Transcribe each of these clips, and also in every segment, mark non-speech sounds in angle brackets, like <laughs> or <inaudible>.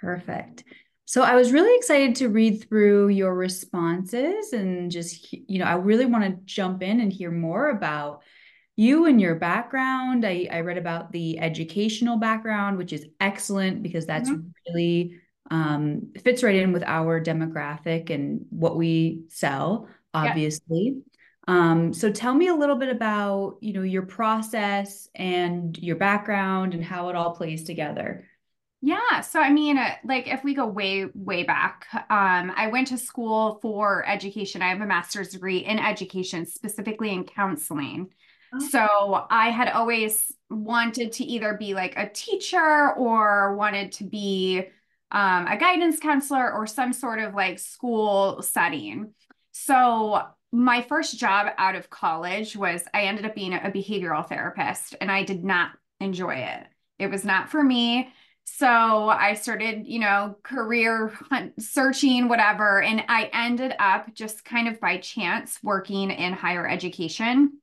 Perfect. So I was really excited to read through your responses and just, you know, I really want to jump in and hear more about you and your background. I, I read about the educational background, which is excellent because that's mm-hmm. really um, fits right in with our demographic and what we sell, obviously. Yeah. Um, so tell me a little bit about, you know, your process and your background and how it all plays together. Yeah. So, I mean, uh, like if we go way, way back, um, I went to school for education. I have a master's degree in education, specifically in counseling. Oh. So, I had always wanted to either be like a teacher or wanted to be um, a guidance counselor or some sort of like school setting. So, my first job out of college was I ended up being a behavioral therapist and I did not enjoy it. It was not for me. So I started, you know, career hunt, searching, whatever. And I ended up just kind of by chance working in higher education.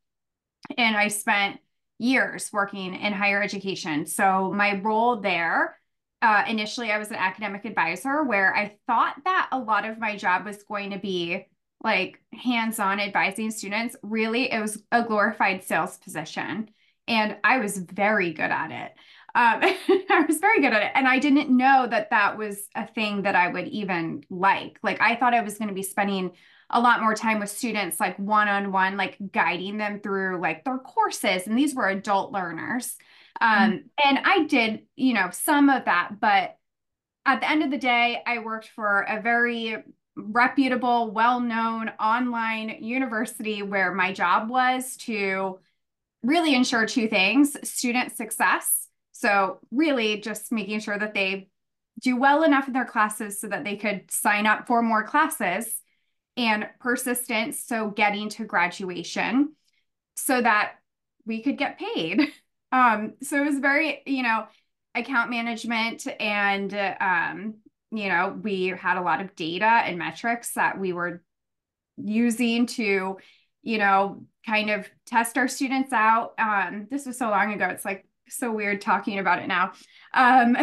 And I spent years working in higher education. So my role there, uh, initially, I was an academic advisor where I thought that a lot of my job was going to be like hands on advising students. Really, it was a glorified sales position. And I was very good at it. Um, <laughs> I was very good at it. And I didn't know that that was a thing that I would even like. Like, I thought I was going to be spending a lot more time with students, like one on one, like guiding them through like their courses. And these were adult learners. Um, mm-hmm. And I did, you know, some of that. But at the end of the day, I worked for a very reputable, well known online university where my job was to really ensure two things student success so, really, just making sure that they do well enough in their classes so that they could sign up for more classes and persistence. So, getting to graduation so that we could get paid. <laughs> Um, so, it was very, you know, account management and, um, you know, we had a lot of data and metrics that we were using to, you know, kind of test our students out. Um, this was so long ago. It's like so weird talking about it now. Um,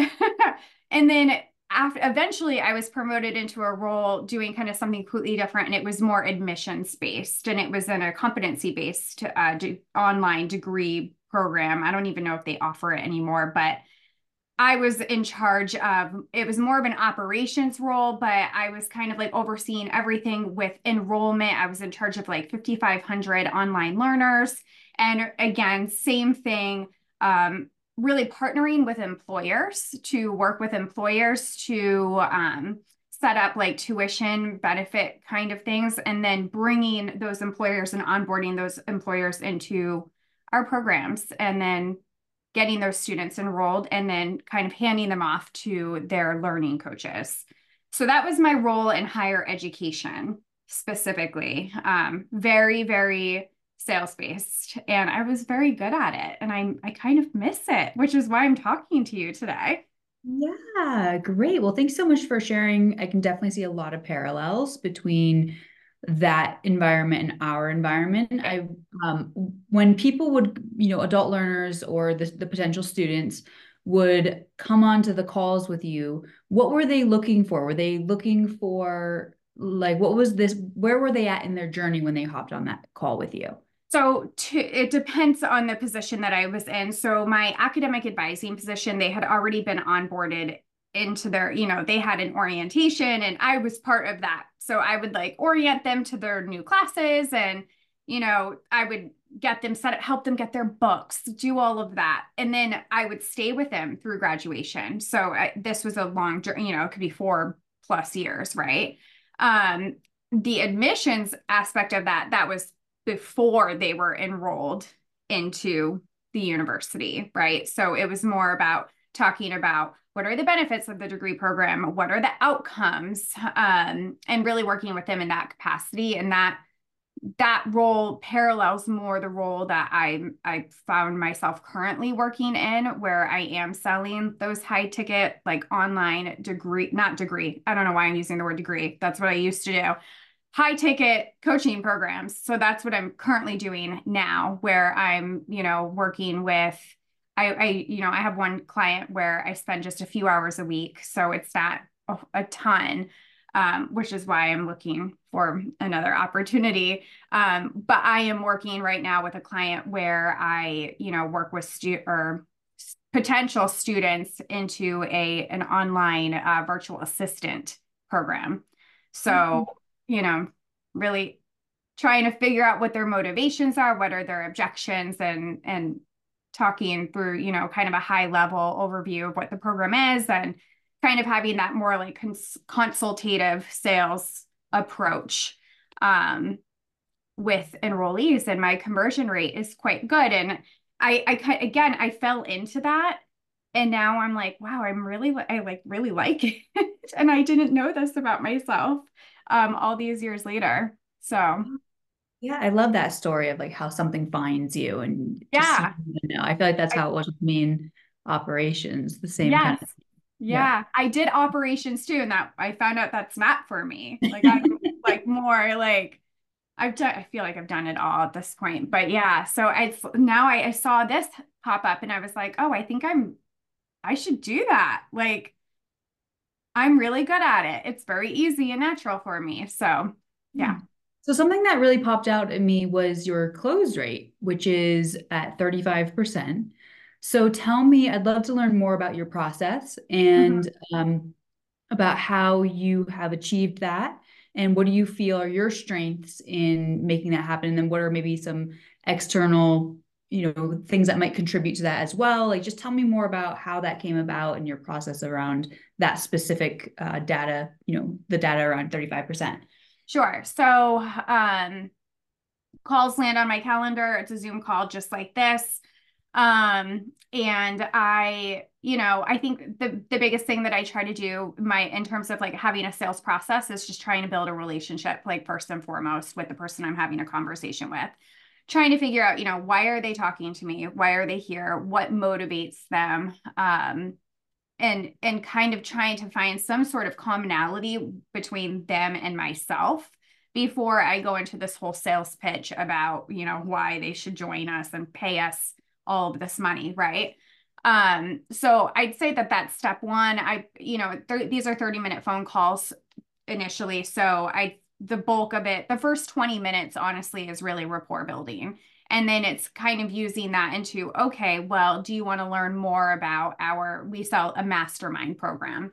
<laughs> and then after eventually I was promoted into a role doing kind of something completely different and it was more admissions based and it was in a competency based uh, online degree program. I don't even know if they offer it anymore, but I was in charge of it was more of an operations role, but I was kind of like overseeing everything with enrollment. I was in charge of like 5,500 online learners. And again, same thing um, really partnering with employers to work with employers to um, set up like tuition benefit kind of things and then bringing those employers and onboarding those employers into our programs and then getting those students enrolled and then kind of handing them off to their learning coaches. So that was my role in higher education specifically. Um, very very sales based and I was very good at it and I I kind of miss it, which is why I'm talking to you today. Yeah, great. Well, thanks so much for sharing. I can definitely see a lot of parallels between that environment and our environment. I um when people would, you know, adult learners or the, the potential students would come onto the calls with you, what were they looking for? Were they looking for like what was this where were they at in their journey when they hopped on that call with you? So to, it depends on the position that I was in. So my academic advising position, they had already been onboarded into their, you know, they had an orientation and I was part of that. So I would like orient them to their new classes and, you know, I would get them set up, help them get their books, do all of that. And then I would stay with them through graduation. So I, this was a long journey, you know, it could be four plus years, right? Um, the admissions aspect of that, that was before they were enrolled into the university, right? So it was more about talking about what are the benefits of the degree program, what are the outcomes, um, and really working with them in that capacity. And that that role parallels more the role that I I found myself currently working in, where I am selling those high ticket like online degree, not degree. I don't know why I'm using the word degree. That's what I used to do high ticket coaching programs. So that's what I'm currently doing now, where I'm, you know, working with I, I, you know, I have one client where I spend just a few hours a week, so it's not a, a ton, um, which is why I'm looking for another opportunity. Um, but I am working right now with a client where I, you know, work with stu or potential students into a an online uh, virtual assistant program. So, mm-hmm. You know, really trying to figure out what their motivations are, what are their objections, and and talking through, you know, kind of a high level overview of what the program is and kind of having that more like cons- consultative sales approach um, with enrollees. And my conversion rate is quite good. And I, I, again, I fell into that. And now I'm like, wow, I'm really, I like really like <laughs> it. and I didn't know this about myself um, all these years later. So yeah, I love that story of like how something finds you and yeah, you know, I feel like that's how it was with me in operations, the same yes. kind of yeah, yeah, I did operations too, and that I found out that's not for me. Like I'm <laughs> like more like I've done. I feel like I've done it all at this point, but yeah. So I now I, I saw this pop up, and I was like, oh, I think I'm. I should do that. Like I'm really good at it. It's very easy and natural for me. So yeah. Hmm. So something that really popped out at me was your close rate, which is at 35%. So tell me, I'd love to learn more about your process and mm-hmm. um, about how you have achieved that. And what do you feel are your strengths in making that happen? And then what are maybe some external, you know, things that might contribute to that as well? Like, just tell me more about how that came about and your process around that specific uh, data, you know, the data around 35%. Sure. So um, calls land on my calendar. It's a Zoom call just like this. Um, and I, you know, I think the the biggest thing that I try to do my in terms of like having a sales process is just trying to build a relationship, like first and foremost, with the person I'm having a conversation with. Trying to figure out, you know, why are they talking to me? Why are they here? What motivates them? Um, and and kind of trying to find some sort of commonality between them and myself before I go into this whole sales pitch about, you know, why they should join us and pay us all of this money, right? Um, so I'd say that that's step one. I, you know, th- these are 30 minute phone calls initially. So I, the bulk of it, the first 20 minutes, honestly, is really rapport building and then it's kind of using that into, okay, well, do you want to learn more about our, we sell a mastermind program.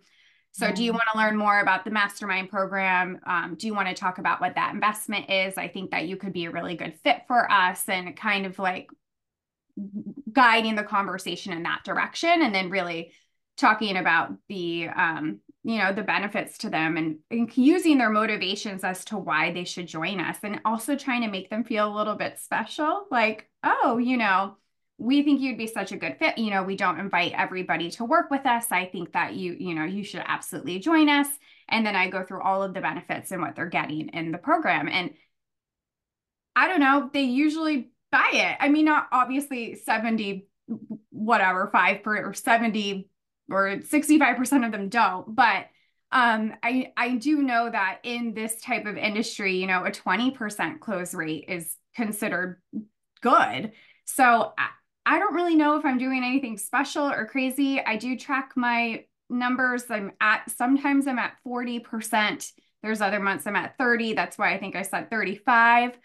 So, mm-hmm. do you mm-hmm. want to learn more about the mastermind program? Um, do you want to talk about what that investment is? I think that you could be a really good fit for us and kind of like guiding the conversation in that direction. And then really talking about the um, you know the benefits to them and, and, using their motivations as to why they should join us and also trying to make them feel a little bit special like oh you know we think you'd be such a good fit. You know we don't invite everybody to work with us. I think that you you know you should absolutely join us. And then i go through all of the benefits and what they're getting in the program. And i don't know they usually buy it. I mean not obviously 70 whatever 5 per or 70 or 65% of them don't. But um, I, I do know that in this type of industry, you know, a 20% close rate is considered good. So I, I don't really know if I'm doing anything special or crazy. I do track my numbers. I'm at, sometimes I'm at 40%. There's other months I'm at 30. That's why I think I said 35.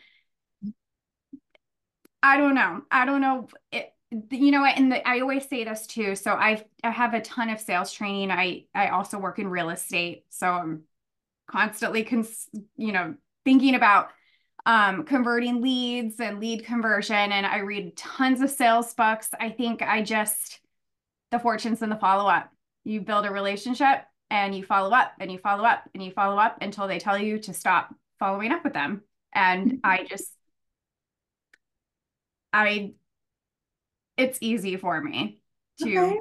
I don't know. I don't know. It, you know and the, i always say this too so i i have a ton of sales training. I i also work in real estate so i'm constantly cons, you know thinking about um, converting leads and lead conversion and i read tons of sales books. I think i just the fortunes and the follow-up. You build a relationship and you follow up and you follow up and you follow up until they tell you to stop following up with them. And mm-hmm. i just i it's easy for me to okay.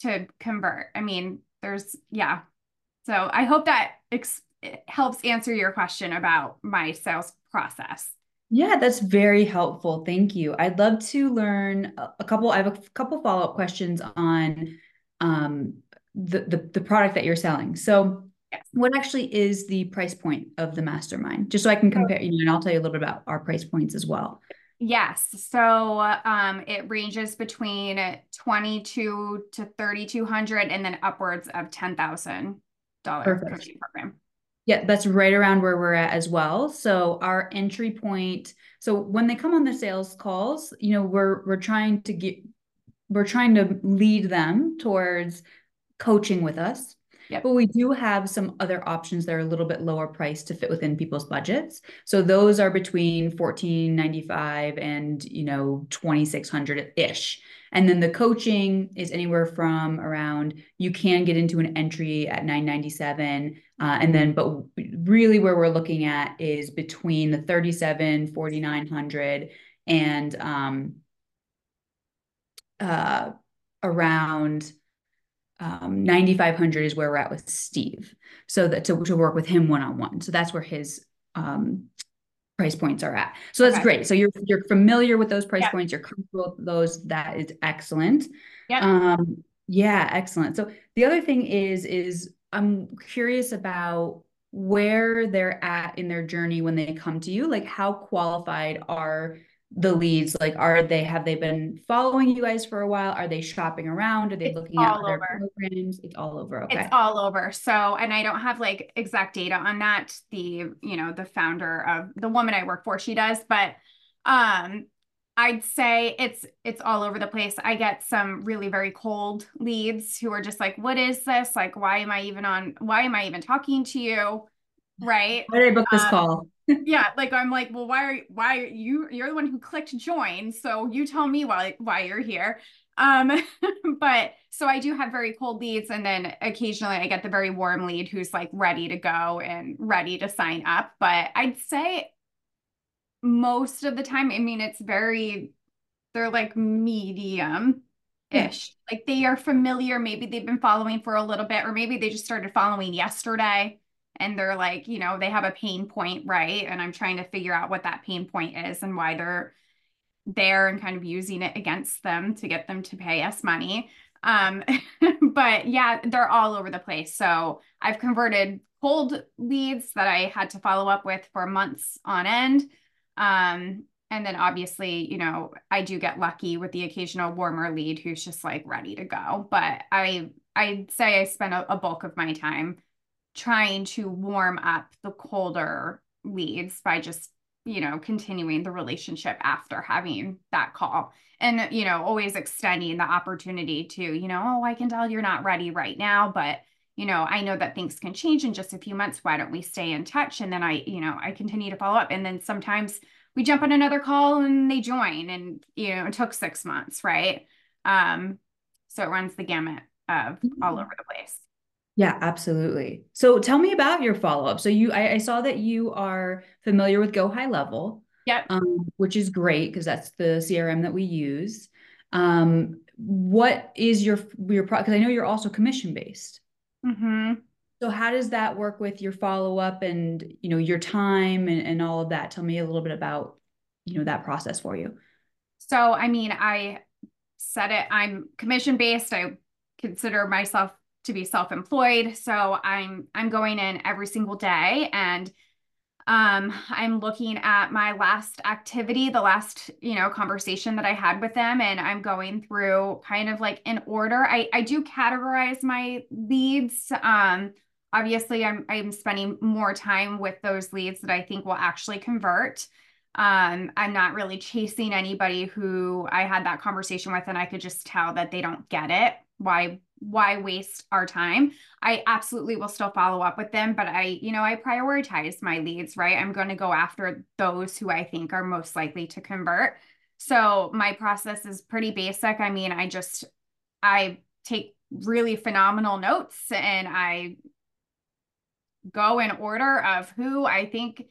to convert. I mean, there's yeah. So I hope that ex- helps answer your question about my sales process. Yeah, that's very helpful. Thank you. I'd love to learn a couple. I have a couple follow up questions on um, the, the the product that you're selling. So, yes. what actually is the price point of the mastermind? Just so I can compare. You know, and I'll tell you a little bit about our price points as well. Yes. So um, it ranges between 22 to 3,200 and then upwards of $10,000 coaching program. Yeah, that's right around where we're at as well. So our entry point, so when they come on the sales calls, you know, we're we're trying to get we're trying to lead them towards coaching with us Yep. But we do have some other options that are a little bit lower priced to fit within people's budgets. So those are between 1495 and, you know, 2600 ish. And then the coaching is anywhere from around you can get into an entry at 997 uh, and then but really where we're looking at is between the 37 4900 and um uh around um, 9500 is where we're at with Steve. So that to, to work with him one-on-one. So that's where his um, price points are at. So that's okay. great. So you're, you're familiar with those price points. You're comfortable with those. That is excellent. Yeah. Um, yeah. Excellent. So the other thing is, is I'm curious about where they're at in their journey when they come to you, like how qualified are the leads like are they have they been following you guys for a while? Are they shopping around? Are they it's looking at other programs? It's all over okay. it's all over. So and i don't have like exact data on that the you know the founder of the woman i work for she does but um i'd say it's it's all over the place. I get some really very cold leads who are just like what is this? Like why am i even on why am i even talking to you? Right? Why did i book this um, call <laughs> yeah, like I'm like, well, why are why are you you're the one who clicked join, so you tell me why why you're here. Um, <laughs> but so I do have very cold leads, and then occasionally I get the very warm lead who's like ready to go and ready to sign up. But I'd say most of the time, I mean, it's very they're like medium ish. Yeah. Like they are familiar. Maybe they've been following for a little bit, or maybe they just started following yesterday and they're like, you know, they have a pain point, right? And I'm trying to figure out what that pain point is and why they're there and kind of using it against them to get them to pay us money. Um, <laughs> but yeah, they're all over the place. So I've converted cold leads that I had to follow up with for months on end. Um, and then obviously, you know, I do get lucky with the occasional warmer lead who's just like ready to go. But I I'd say I spend a, a bulk of my time trying to warm up the colder leads by just you know continuing the relationship after having that call and you know always extending the opportunity to you know oh i can tell you're not ready right now but you know i know that things can change in just a few months. Why don't we stay in touch? And then i you know i continue to follow up. And then sometimes we jump on another call and they join and you know it took six months right? Um so it runs the gamut of all mm-hmm. over the place yeah, absolutely. So tell me about your follow up. So you, I, I, saw that you are familiar with Go High Level. Yeah. Um, which is great because that's the CRM that we use. Um, what is your your product? Because I know you're also commission based. Mm-hmm. So how does that work with your follow up and you know your time and, and all of that? Tell me a little bit about you know that process for you. So I mean, I said it. I'm commission based. I consider myself to be self-employed. So I'm I'm going in every single day and um I'm looking at my last activity, the last, you know, conversation that I had with them and I'm going through kind of like in order. I I do categorize my leads. Um obviously I'm I'm spending more time with those leads that I think will actually convert. Um, I'm not really chasing anybody who I had that conversation with and I could just tell that they don't get it. Why why waste our time? I absolutely will still follow up with them but i you know i prioritize my leads right? I'm going to go after those who i think are most likely to convert. So my process is pretty basic. I mean i just i take really phenomenal notes and i go in order of who i think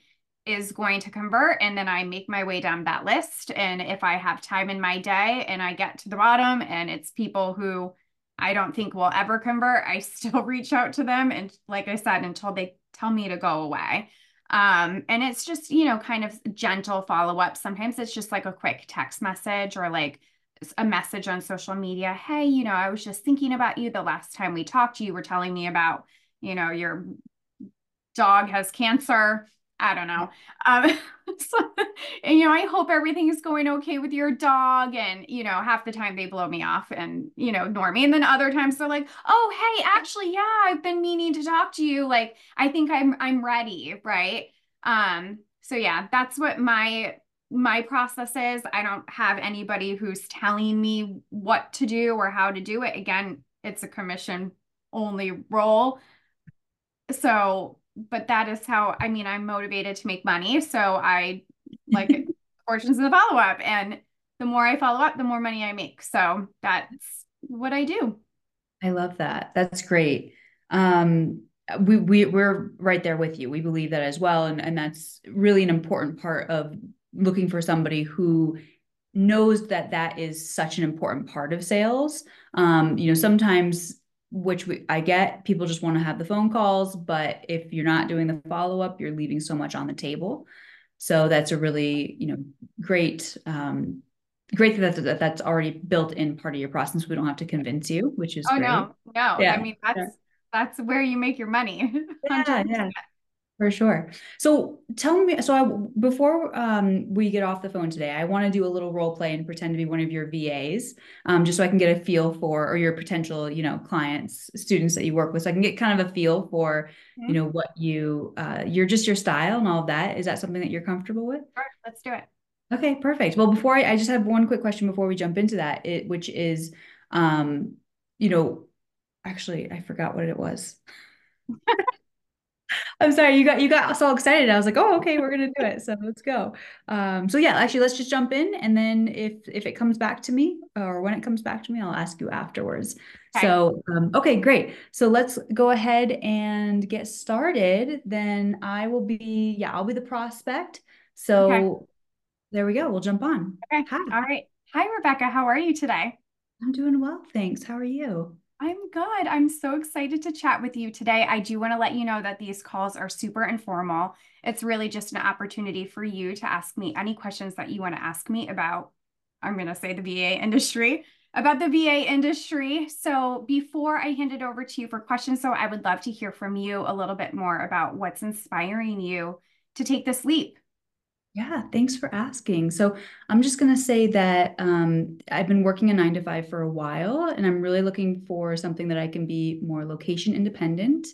is going to convert and then I make my way down that list. And if I have time in my day and I get to the bottom and it's people who I don't think will ever convert, I still <laughs> reach out to them. And like I said, until they tell me to go away. Um, and it's just, you know, kind of gentle follow up. Sometimes it's just like a quick text message or like a message on social media. Hey, you know, I was just thinking about you the last time we talked. You were telling me about, you know, your dog has cancer. I don't know. Um, <laughs> so, and, you know, I hope everything is going okay with your dog. And, you know, half the time they blow me off and, you know, ignore me. And then other times they're like, oh, hey, actually, yeah, I've been meaning to talk to you. Like, I think I'm, I'm ready. Right. Um, so yeah, that's what my, my process is. I don't have anybody who's telling me what to do or how to do it. Again, it's a commission only role. So but that is how I mean I'm motivated to make money. So I like <laughs> fortunes in the follow up. And the more I follow up, the more money I make. So that's what I do. I love that. That's great. Um we, we we're right there with you. We believe that as well. And, and that's really an important part of looking for somebody who knows that that is such an important part of sales. Um, you know, sometimes which we, I get people just want to have the phone calls, but if you're not doing the follow up, you're leaving so much on the table. So that's a really, you know, great, um, great that, that that's already built in part of your process. We don't have to convince you, which is oh great. no, no. Yeah. I mean that's yeah. that's where you make your money. <laughs> yeah, yeah. For sure. So tell me, so I, before um, we get off the phone today, I want to do a little role play and pretend to be one of your VAs, um, just so I can get a feel for, or your potential, you know, clients, students that you work with, so I can get kind of a feel for, mm-hmm. you know, what you, uh, you're just your style and all of that. Is that something that you're comfortable with? Sure, let's do it. Okay, perfect. Well, before I, I just have one quick question before we jump into that, it, which is, um, you know, actually, I forgot what it was. <laughs> I'm sorry, you got you got so excited. I was like, oh, okay, we're gonna do it. So let's go. Um, so yeah, actually, let's just jump in, and then if if it comes back to me, or when it comes back to me, I'll ask you afterwards. Okay. So um, okay, great. So let's go ahead and get started. Then I will be yeah, I'll be the prospect. So okay. there we go. We'll jump on. Okay. Hi. All right. Hi, Rebecca. How are you today? I'm doing well, thanks. How are you? I'm good. I'm so excited to chat with you today. I do want to let you know that these calls are super informal. It's really just an opportunity for you to ask me any questions that you want to ask me about, I'm going to say the VA industry, about the VA industry. So before I hand it over to you for questions, so I would love to hear from you a little bit more about what's inspiring you to take this leap. Yeah, thanks for asking. So I'm just going to say that um, I've been working a nine to five for a while, and I'm really looking for something that I can be more location independent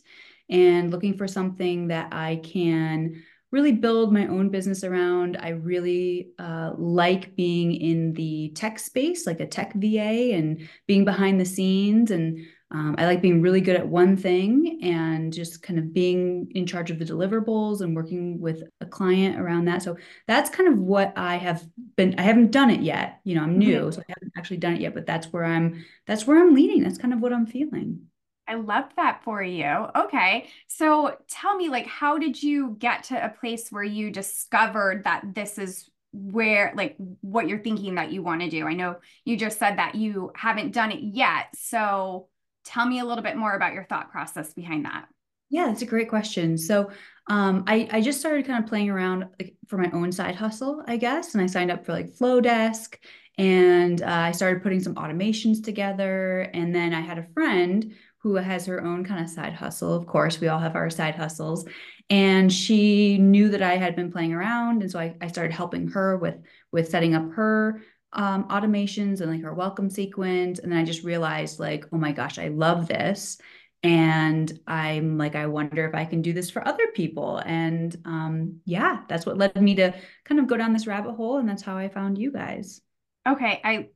and looking for something that I can really build my own business around. I really uh, like being in the tech space, like a tech VA, and being behind the scenes and um, I like being really good at one thing and just kind of being in charge of the deliverables and working with a client around that. So that's kind of what I have been. I haven't done it yet. You know, I'm new, mm-hmm. so I haven't actually done it yet. But that's where I'm. That's where I'm leading. That's kind of what I'm feeling. I love that for you. Okay. So tell me, like, how did you get to a place where you discovered that this is where, like, what you're thinking that you want to do? I know you just said that you haven't done it yet. So Tell me a little bit more about your thought process behind that. Yeah, that's a great question. So um, I, I just started kind of playing around for my own side hustle, I guess. And I signed up for like Flodesk and uh, I started putting some automations together. And then I had a friend who has her own kind of side hustle. Of course, we all have our side hustles. And she knew that I had been playing around. And so I, I started helping her with with setting up her um, automations and like our welcome sequence. And then I just realized, like, oh my gosh, I love this. And I'm like, I wonder if I can do this for other people. And um, yeah, that's what led me to kind of go down this rabbit hole. And that's how I found you guys. Okay. I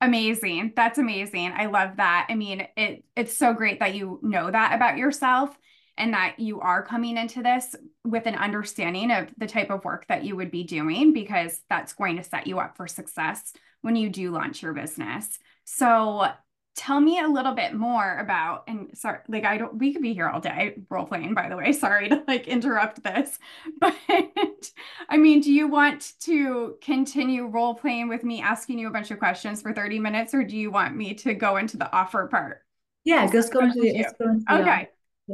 amazing. That's amazing. I love that. I mean, it it's so great that you know that about yourself and that you are coming into this with an understanding of the type of work that you would be doing because that's going to set you up for success when you do launch your business. So tell me a little bit more about and sorry like i don't we could be here all day role playing by the way <laughs> sorry to like interrupt this <laughs> but i mean do you want to continue role playing with me asking you a bunch of questions for 30 minutes or do you want me to go into the offer part? Yeah let's go into the, go into the okay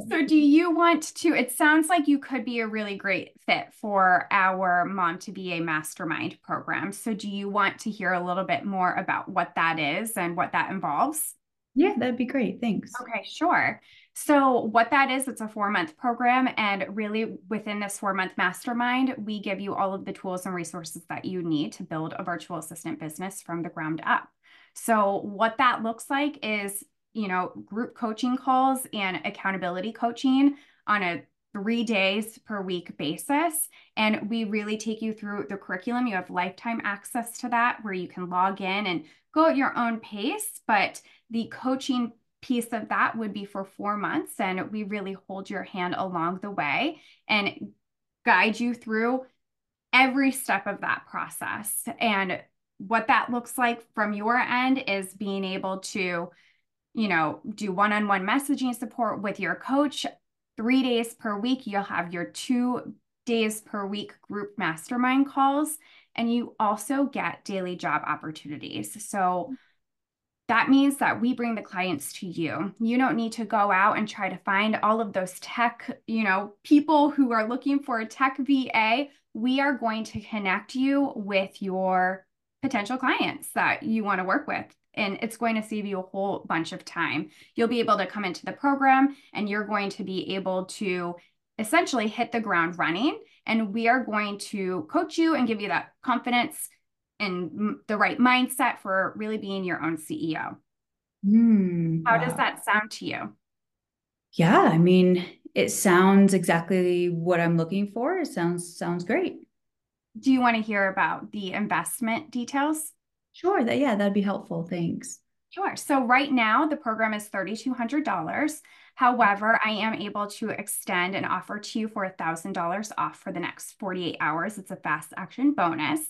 so, do you want to? It sounds like you could be a really great fit for our Mom to Be a Mastermind program. So, do you want to hear a little bit more about what that is and what that involves? Yeah, that'd be great. Thanks. Okay, sure. So, what that is, it's a four month program. And really, within this four month mastermind, we give you all of the tools and resources that you need to build a virtual assistant business from the ground up. So, what that looks like is, you know, group coaching calls and accountability coaching on a three days per week basis. And we really take you through the curriculum. You have lifetime access to that where you can log in and go at your own pace. But the coaching piece of that would be for four months. And we really hold your hand along the way and guide you through every step of that process. And what that looks like from your end is being able to, you know, do one on one messaging support with your coach. Three days per week, you'll have your two days per week group mastermind calls. And you also get daily job opportunities. So, that means that we bring the clients to you. You don't need to go out and try to find all of those tech, you know, people who are looking for a tech VA. We are going to connect you with your potential clients that you want to work with. And it's going to save you a whole bunch of time. You'll be able to come into the program and you're going to be able to essentially hit the ground running. And we are going to coach you and give you that confidence and the right mindset for really being your own CEO. Mm, How wow. does that sound to you? Yeah, I mean, it sounds exactly what I'm looking for. It sounds sounds great. Do you want to hear about the investment details? Sure, that yeah, that'd be helpful. Thanks. Sure. So right now the program is $3,200. However, I am able to extend an offer to you for $1,000 off for the next 48 hours. It's a fast action bonus.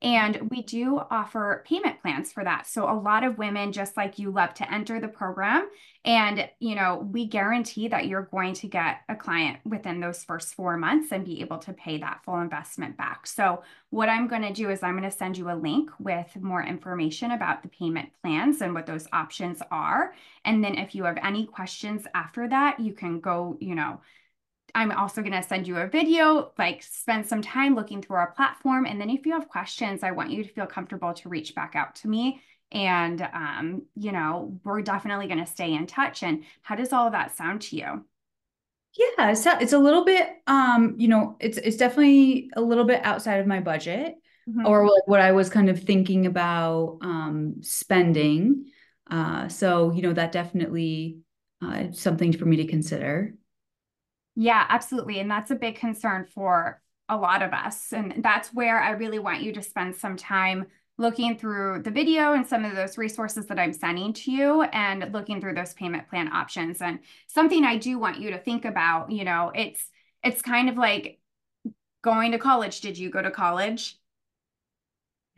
And we do offer payment plans for that. So a lot of women, just like you, love to enter the program. And, you know, we guarantee that you're going to get a client within those first four months and be able to pay that full investment back. So what I'm going to do is I'm going to send you a link with more information about the payment plans and what those options are. And then if you have any questions after that, you can go, you know, I'm also going to send you a video, like spend some time looking through our platform. And then if you have questions, I want you to feel comfortable to reach back out to me. And, um, you know, we're definitely going to stay in touch. And how does all of that sound to you? Yeah, so it's a little bit, um, you know, it's, it's definitely a little bit outside of my budget mm-hmm. or like what I was kind of thinking about, um, spending. Uh, so, you know, that definitely, uh, something for me to consider. Yeah, absolutely. And that's a big concern for a lot of us. And that's where I really want you to spend some time looking through the video and some of those resources that I'm sending to you and looking through those payment plan options. And something I do want you to think about, you know, it's it's kind of like going to college. Did you go to college?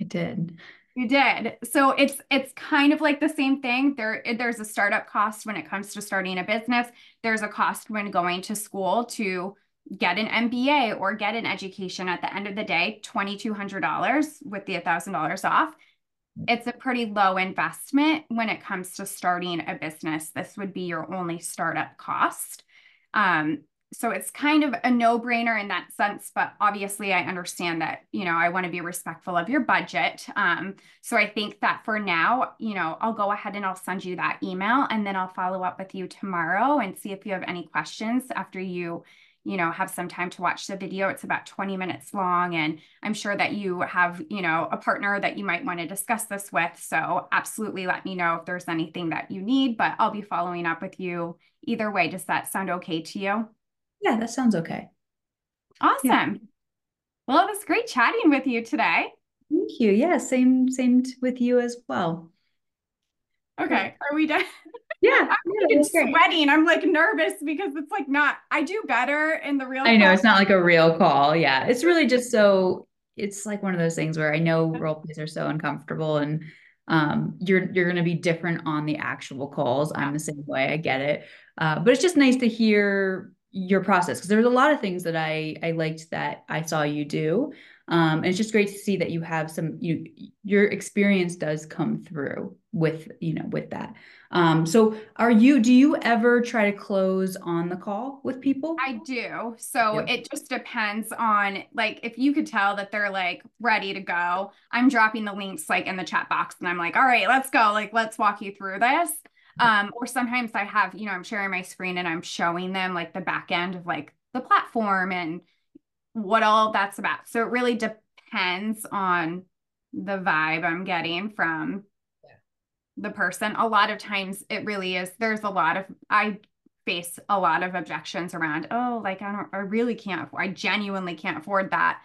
I did. You did. So it's it's kind of like the same thing. There there's a startup cost when it comes to starting a business. There's a cost when going to school to get an MBA or get an education at the end of the day, $2200 with the $1000 off. It's a pretty low investment when it comes to starting a business. This would be your only startup cost. Um, so it's kind of a no-brainer in that sense but obviously i understand that you know i want to be respectful of your budget. Um, so i think that for now you know i'll go ahead and i'll send you that email and then i'll follow up with you tomorrow and see if you have any questions after you you know have some time to watch the video. It's about 20 minutes long and i'm sure that you have you know a partner that you might want to discuss this with. So absolutely let me know if there's anything that you need but i'll be following up with you either way. Does that sound okay to you yeah, that sounds okay. Awesome. Yeah. Well, it was great chatting with you today. Thank you. Yeah, same same with you as well. Okay, are we done? Yeah, <laughs> I'm yeah, sweating. I'm like nervous because it's like not. I do better in the real. I know call. it's not like a real call. Yeah, it's really just so. It's like one of those things where I know role plays are so uncomfortable, and um, you're you're going to be different on the actual calls. I'm the same way. I get it, uh, but it's just nice to hear your process because there's a lot of things that I I liked that I saw you do. Um, and it's just great to see that you have some you your experience does come through with you know with that. Um, so are you do you ever try to close on the call with people? I do. So yeah. it just depends on like if you could tell that they're like ready to go, I'm dropping the links like in the chat box and I'm like, all right, let's go. Like let's walk you through this. Um, or sometimes I have, you know, I'm sharing my screen and I'm showing them like the back end of like the platform and what all that's about. So it really depends on the vibe I'm getting from yeah. the person. A lot of times it really is, there's a lot of, I face a lot of objections around, oh, like I don't, I really can't, I genuinely can't afford that.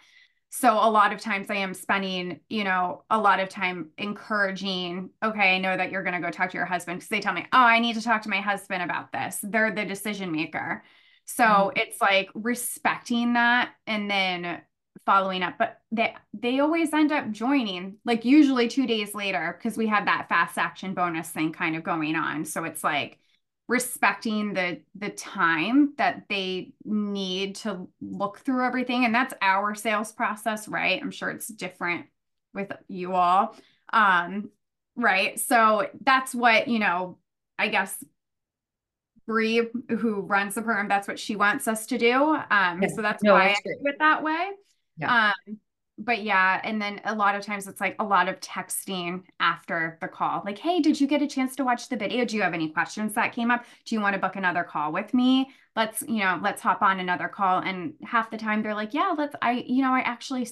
So a lot of times I am spending, you know, a lot of time encouraging, okay, I know that you're going to go talk to your husband because they tell me, oh, I need to talk to my husband about this. They're the decision maker. So mm-hmm. it's like respecting that and then following up but they they always end up joining like usually 2 days later because we have that fast action bonus thing kind of going on so it's like respecting the the time that they need to look through everything and that's our sales process right i'm sure it's different with you all um right so that's what you know i guess Bree, who runs the program, that's what she wants us to do. Um, yeah. so that's no, why I do it that way. Yeah. Um, but yeah, and then a lot of times it's like a lot of texting after the call. Like, hey, did you get a chance to watch the video? Do you have any questions that came up? Do you want to book another call with me? Let's, you know, let's hop on another call. And half the time they're like, yeah, let's, I, you know, I actually,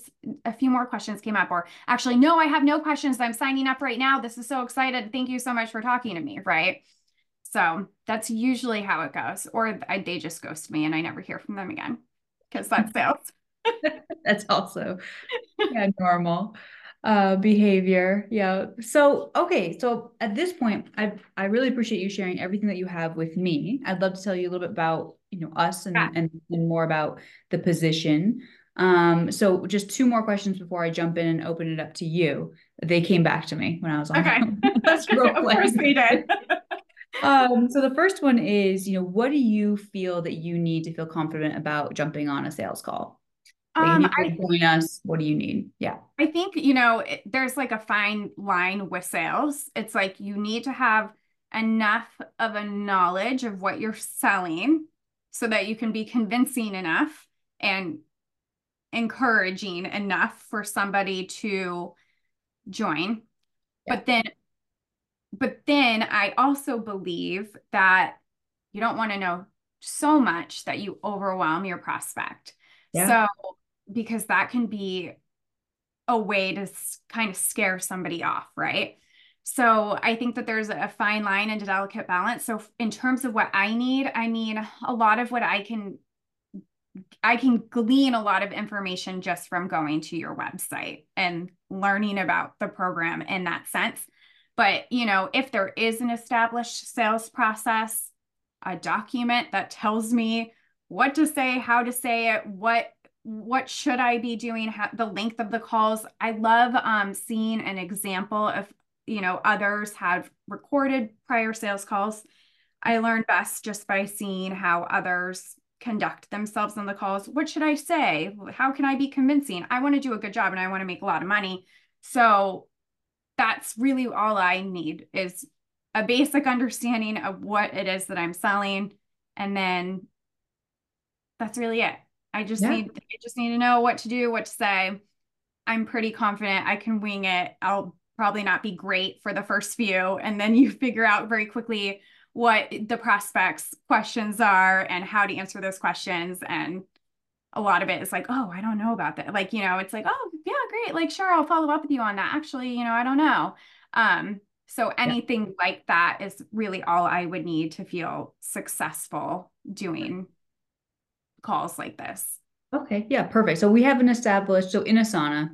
a few more questions came up, or actually, no, I have no questions. I'm signing up right now. This is so excited. Thank you so much for talking to me. Right. So that's usually how it goes. Or they just ghost me and I never hear from them again because that's <laughs> sales. <laughs> that's also yeah, normal uh, behavior. Yeah. So, okay. So at this point, I I really appreciate you sharing everything that you have with me. I'd love to tell you a little bit about, you know, us and, yeah. and, and more about the position. Um, so just two more questions before I jump in and open it up to you. They came back to me when I was on. Okay. <laughs> of course they did. <laughs> um, so the first one is, you know, what do you feel that you need to feel confident about jumping on a sales call? Um, I, join us. What do you need? Yeah. I think, you know, it, there's like a fine line with sales. It's like you need to have enough of a knowledge of what you're selling so that you can be convincing enough and encouraging enough for somebody to join. Yeah. But then, but then I also believe that you don't want to know so much that you overwhelm your prospect. Yeah. So because that can be a way to kind of scare somebody off, right? So I think that there's a fine line and a delicate balance. So in terms of what I need, I mean a lot of what I can I can glean a lot of information just from going to your website and learning about the program in that sense. But, you know, if there is an established sales process, a document that tells me what to say, how to say it, what what should I be doing? How, the length of the calls. I love um, seeing an example of, you know, others have recorded prior sales calls. I learn best just by seeing how others conduct themselves on the calls. What should I say? How can I be convincing? I want to do a good job and I want to make a lot of money. So that's really all I need is a basic understanding of what it is that I'm selling. And then that's really it. I just yeah. need I just need to know what to do, what to say. I'm pretty confident I can wing it. I'll probably not be great for the first few and then you <laughs> figure out very quickly what the prospects questions are and how to answer those questions and a lot of it is like oh i don't know about that like you know it's like oh yeah great like sure i'll follow up with you on that actually you know i don't know um so anything yeah. like that is really all i would need to feel successful doing calls like this. Okay, yeah, perfect. So we have an established, so in Asana,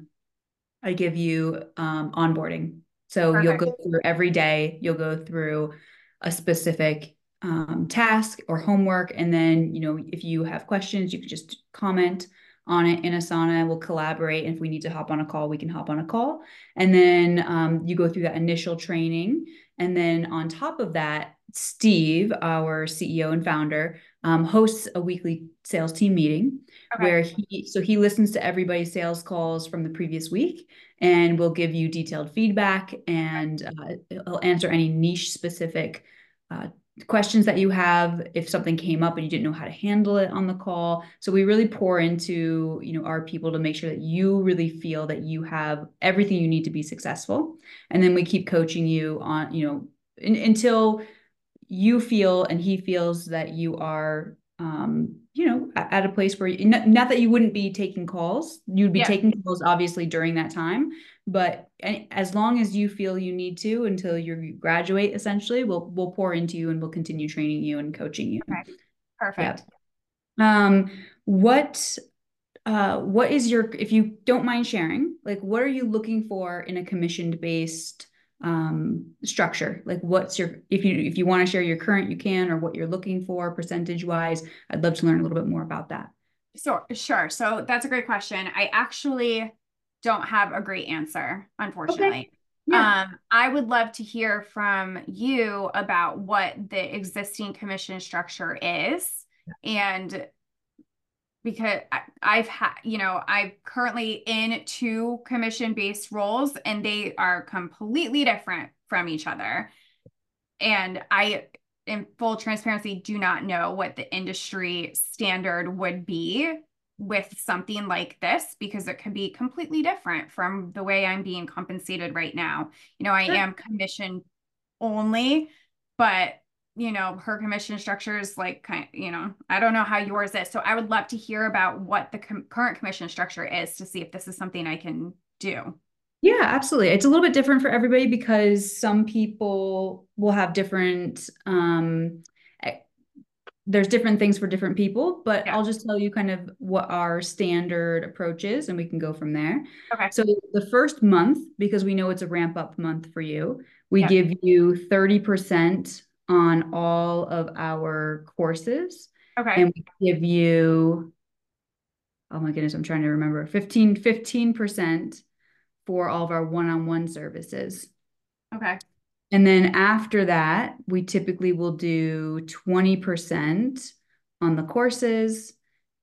I give you um, onboarding. So perfect. you'll go through every day, you'll go through a specific um, task or homework. And then, you know, if you have questions, you can just comment on it in Asana. We'll collaborate. And if we need to hop on a call, we can hop on a call. And then um, you go through that initial training. And then on top of that, Steve, our CEO and founder, um, hosts a weekly sales team meeting okay. where he so he listens to everybody's sales calls from the previous week and will give you detailed feedback and uh, he'll answer any niche specific uh, questions that you have if something came up and you didn't know how to handle it on the call so we really pour into you know our people to make sure that you really feel that you have everything you need to be successful and then we keep coaching you on you know in, until you feel and he feels that you are um, you know, at a place where you, not, not, that you wouldn't be taking calls, you'd be yeah. taking calls obviously during that time, but as long as you feel you need to until you graduate, essentially, we'll we'll pour into you and we'll continue training you and coaching you. Okay. Perfect. Yeah. Um, what uh, what is your if you don't mind sharing, like what are you looking for in a commissioned based um, structure. Like what's your if you if you want to share your current you can or what you're looking for percentage wise i'd love to learn a little bit more about that. So sure. So that's a great question. I actually don't have a great answer unfortunately. Okay. yeah. um i would love to hear from you about what the existing commission structure is and because I, have had, you know, I'm currently in two commission based roles and they are completely different from each other. And I, in full transparency, do not know what the industry standard would be with something like this because it could be completely different from the way I'm being compensated right now. You know, I am commission only, but you know, her commission structure is like kind you know, I don't know how yours is. So I would love to hear about what the com- current commission structure is to see if this is something I can do. Yeah, absolutely. It's a little bit different for everybody because some people will have different um eh, there's different things for different people, but yeah. I'll just tell you kind of what our standard approach is and we can go from there. Okay. So the first month, because we know it's a ramp up month for you, we yeah. give you 30% on all of our courses. Okay. And we give you, oh my goodness, I'm trying to remember 15, 15% for all of our one-on-one services. Okay. And then after that, we typically will do 20% on the courses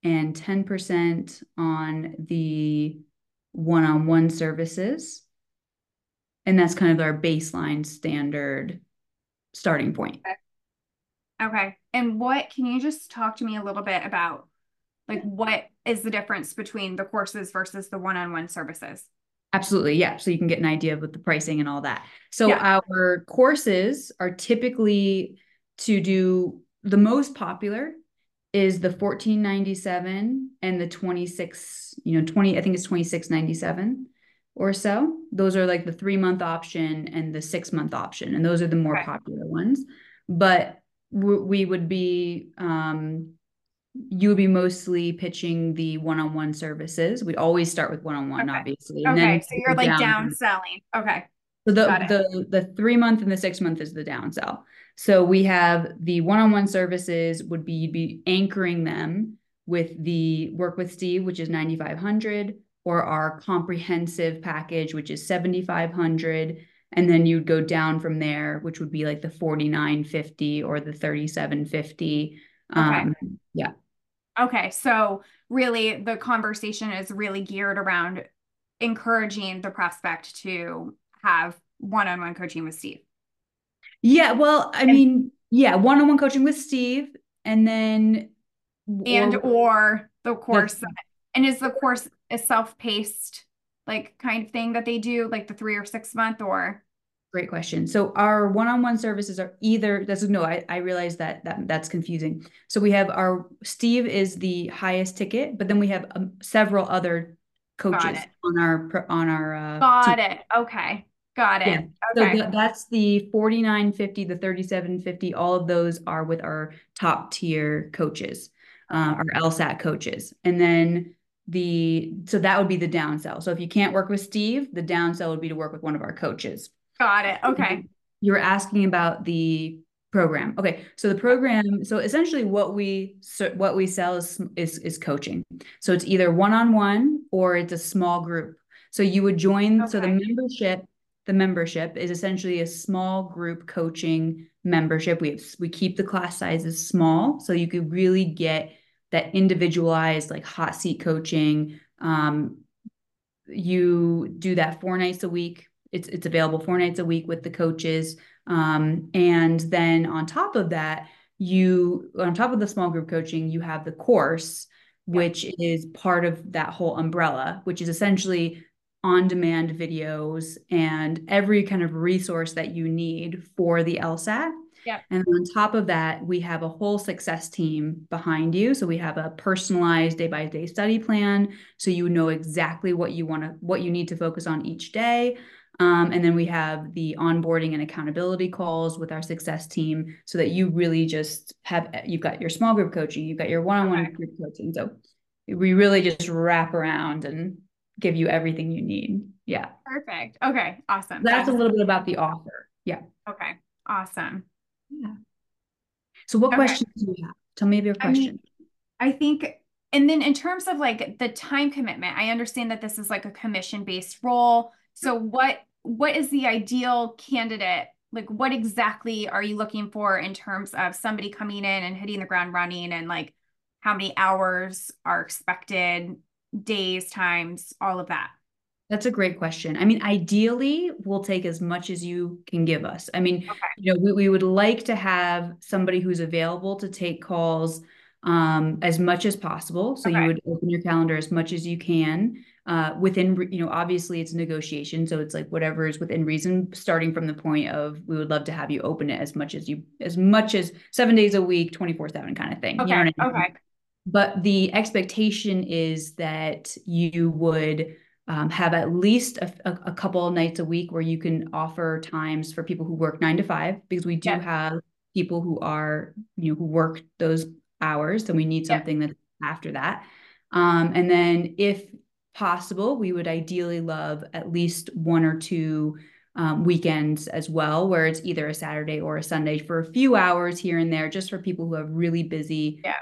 and 10% on the one-on-one services. And that's kind of our baseline standard starting point. Okay. okay. And what can you just talk to me a little bit about like what is the difference between the courses versus the one-on-one services? Absolutely. Yeah. So you can get an idea of what the pricing and all that. So yeah. our courses are typically to do the most popular is the 1497 and the 26, you know, 20, I think it's 2697 or so. Those are like the three month option and the six month option, and those are the more okay. popular ones. But we would be, um, you would be mostly pitching the one on one services. We'd always start with one on one, obviously. And okay, so you're like down selling. Okay. So the the the three month and the six month is the downsell. So we have the one on one services would be you'd be anchoring them with the work with Steve, which is ninety five hundred or our comprehensive package, which is 7,500. And then you'd go down from there, which would be like the 4950 or the 3750. Okay. Um, yeah. Okay. So really the conversation is really geared around encouraging the prospect to have one-on-one coaching with Steve. Yeah. Well, I and, mean, yeah, one-on-one coaching with Steve and then and or, or the course the, and is the course a self-paced like kind of thing that they do, like the three or six month or? Great question. So our one-on-one services are either that's no, I, I realize that that that's confusing. So we have our Steve is the highest ticket, but then we have um, several other coaches on our on our uh, got team. it. Okay. Got it. Yeah. Okay. So that's the 4950, the 3750, all of those are with our top tier coaches, uh, our LSAT coaches. And then the so that would be the downsell. So if you can't work with Steve, the downsell would be to work with one of our coaches. Got it. Okay. You were asking about the program. Okay, so the program, so essentially what we what we sell is is is coaching. So it's either one-on-one or it's a small group. So you would join okay. so the membership the membership is essentially a small group coaching membership. We have, we keep the class sizes small so you could really get that individualized like hot seat coaching um, you do that four nights a week. It's it's available four nights a week with the coaches. Um, and then on top of that you on top of the small group coaching you have the course which is part of that whole umbrella which is essentially on demand videos and every kind of resource that you need for the LSAT Yep. And on top of that, we have a whole success team behind you. So we have a personalized day by day study plan. So you know exactly what you want to, what you need to focus on each day. Um, and then we have the onboarding and accountability calls with our success team so that you really just have, you've got your small group coaching, you've got your one on one group coaching. So we really just wrap around and give you everything you need. Yeah. Perfect. Okay. Awesome. That's, That's a little bit about the offer. Yeah. Okay. Awesome. Yeah. So what okay. questions do you have? Tell me your question. I, mean, I think and then in terms of like the time commitment, I understand that this is like a commission based role. So what what is the ideal candidate? Like what exactly are you looking for in terms of somebody coming in and hitting the ground running and like how many hours are expected, days, times, all of that? That's a great question. I mean, ideally, we'll take as much as you can give us. I mean, okay. you know, we, we would like to have somebody who's available to take calls um, as much as possible. So okay. you would open your calendar as much as you can. Uh, within, you know, obviously it's negotiation, so it's like whatever is within reason. Starting from the point of, we would love to have you open it as much as you, as much as seven days a week, twenty four seven kind of thing. Okay. You know I mean? Okay. But the expectation is that you would um, have at least a, a, a, couple nights a week where you can offer times for people who work nine to five because we do yeah. have people who are you know who work those hours and we need something yeah. that's after that um, and then if possible we would ideally love at least one or two um, weekends as well where it's either a saturday or a sunday for a few hours here and there just for people who have really busy yeah.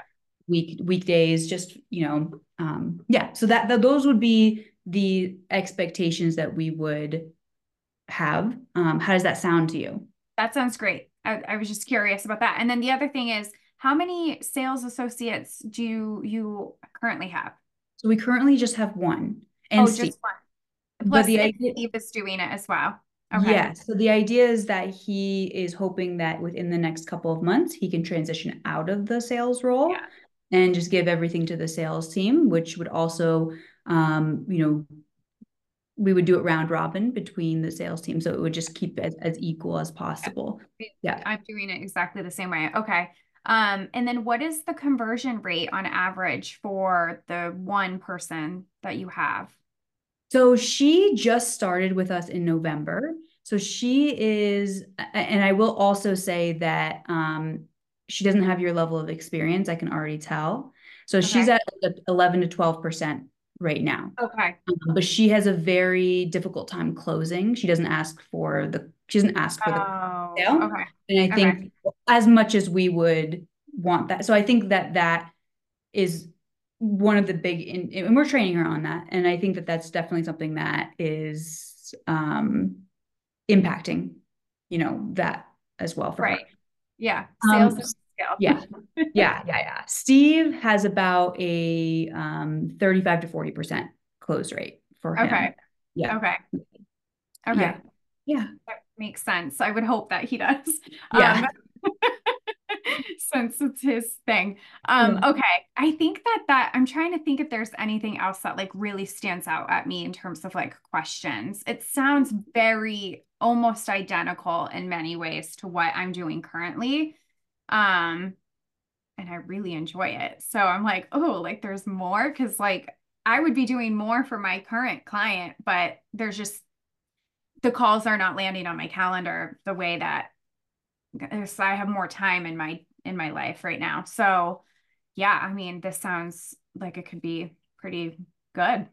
Week weekdays just you know um, yeah so that, that those would be the expectations that we would have. Um, how does that sound to you? That sounds great. I, I, was just curious about that. And then the other thing is, how many sales associates do you, you currently have? So we currently just have one. And oh, Steve. just one. Plus, but the idea Steve is doing it as well. Okay. Yeah. So the idea is that he is hoping that within the next couple of months, he can transition out of the sales role yeah. And just give everything to the sales team, which would also um, you know, we would do it round robin between the sales team. So it would just keep it as, as equal as possible. Yeah. I'm doing it exactly the same way. Okay. Um, and then what is the conversion rate on average for the one person that you have? So she just started with us in November. So she is, and I will also say that um, she doesn't have your level of experience. I can already tell. So okay. she's at 11 to 12% right now. Okay. Um, but she has a very difficult time closing. She doesn't ask for the she doesn't ask for the oh, sale. Okay. And I think okay. as much as we would want that. So I think that that is one of the big in, and we're training her on that and I think that that's definitely something that is um impacting you know that as well for right. Her. Yeah. Sales um, scale. yeah. Yeah. Yeah. Yeah. Steve has about a um, 35 to 40% close rate for him. Okay. Yeah. Okay. Okay. Yeah. yeah. That makes sense. I would hope that he does. Yeah. Um, <laughs> since it's his thing. Um, okay. I think that that I'm trying to think if there's anything else that like really stands out at me in terms of like questions. It sounds very almost identical in many ways to what I'm doing currently. Um, and I really enjoy it. So I'm like, oh, like there's more because like I would be doing more for my current client, but there's just the calls are not landing on my calendar the way that I have more time in my in my life right now. So yeah, I mean, this sounds like it could be pretty good.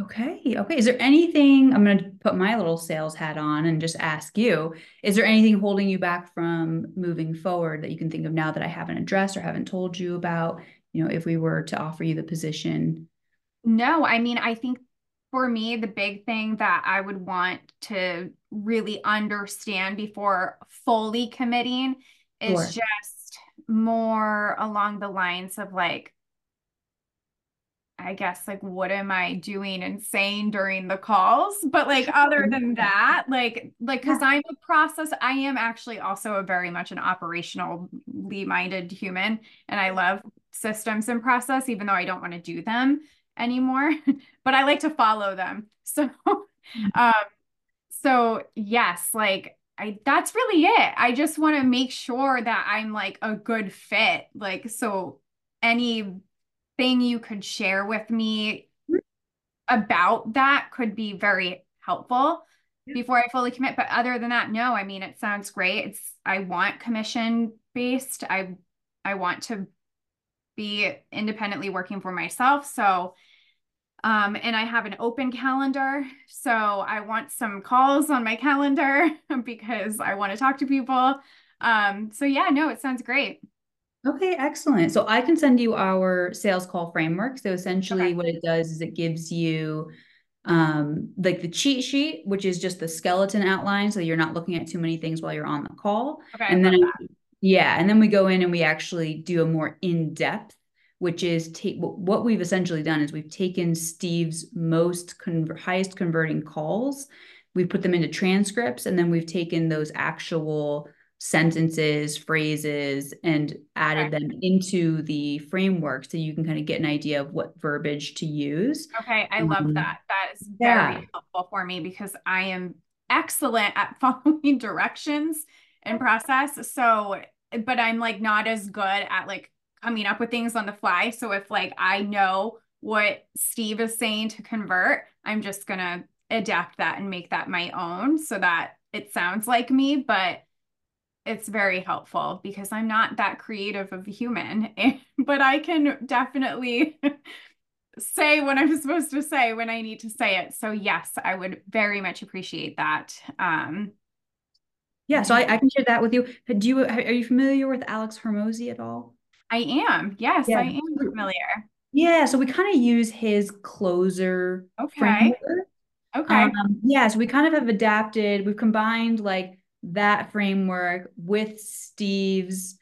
Okay. Okay. Is there anything I'm going to put my little sales hat on and just ask you, is there anything holding you back from moving forward that you can think of now that I haven't addressed or haven't told you about, you know, if we were to offer you the position? No, I mean, I think for me, the big thing that I would want to really understand before fully committing is sure. just more along the lines of like, I guess like what am I doing and saying during the calls? But like other <laughs> than that, like like because I'm a process, I am actually also a very much an operationally minded human and I love systems and process, even though I don't want to do them anymore. <laughs> but I like to follow them. <laughs> So um so yes, like I that's really it. I just want to make sure that I'm like a good fit. Like so anything you could share with me about that could be very helpful yeah. before I fully commit. But other than that, no, I mean it sounds great. It's I want commission based. I I want to be independently working for myself. So um, and I have an open calendar. So I want some calls on my calendar <laughs> because I want to talk to people. Um, so yeah, no, it sounds great. Okay, excellent. So I can send you our sales call framework. So essentially okay. what it does is it gives you um like the cheat sheet, which is just the skeleton outline. So you're not looking at too many things while you're on the call. Okay, and then yeah, and then we go in and we actually do a more in-depth which is take what we've essentially done is we've taken Steve's most con- highest converting calls, we've put them into transcripts, and then we've taken those actual sentences, phrases, and added them into the framework so you can kind of get an idea of what verbiage to use. Okay, I love um, that. That is very yeah. helpful for me because I am excellent at <laughs> following directions and process. So, but I'm like not as good at like coming up with things on the fly. So if like I know what Steve is saying to convert, I'm just going to adapt that and make that my own so that it sounds like me, but it's very helpful because I'm not that creative of a human, <laughs> but I can definitely <laughs> say what I'm supposed to say when I need to say it. So yes, I would very much appreciate that. Um, yeah, so I, I can share that with you. Do you are you familiar with Alex Hormozi at all? I am. Yes, yeah. I am familiar. Yeah, so we kind of use his closer okay. framework. Okay. Um, yeah, so we kind of have adapted, we've combined like that framework with Steve's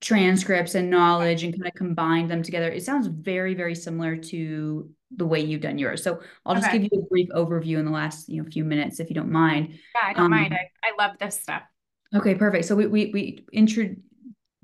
transcripts and knowledge and kind of combined them together. It sounds very, very similar to the way you've done yours. So I'll just okay. give you a brief overview in the last you know few minutes if you don't mind. Yeah, I don't um, mind. I, I love this stuff. Okay, perfect. So we we we intro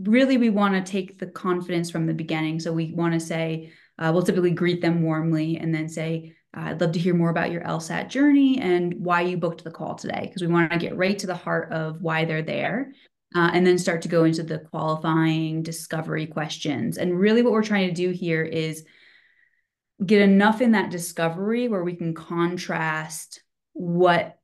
really we want to take the confidence from the beginning. So we want to say, uh, we'll typically greet them warmly and then say, I'd love to hear more about your LSAT journey and why you booked the call today, because we want to get right to the heart of why they're there. Uh, and then start to go into the qualifying discovery questions. And really, what we're trying to do here is get enough in that discovery where we can contrast what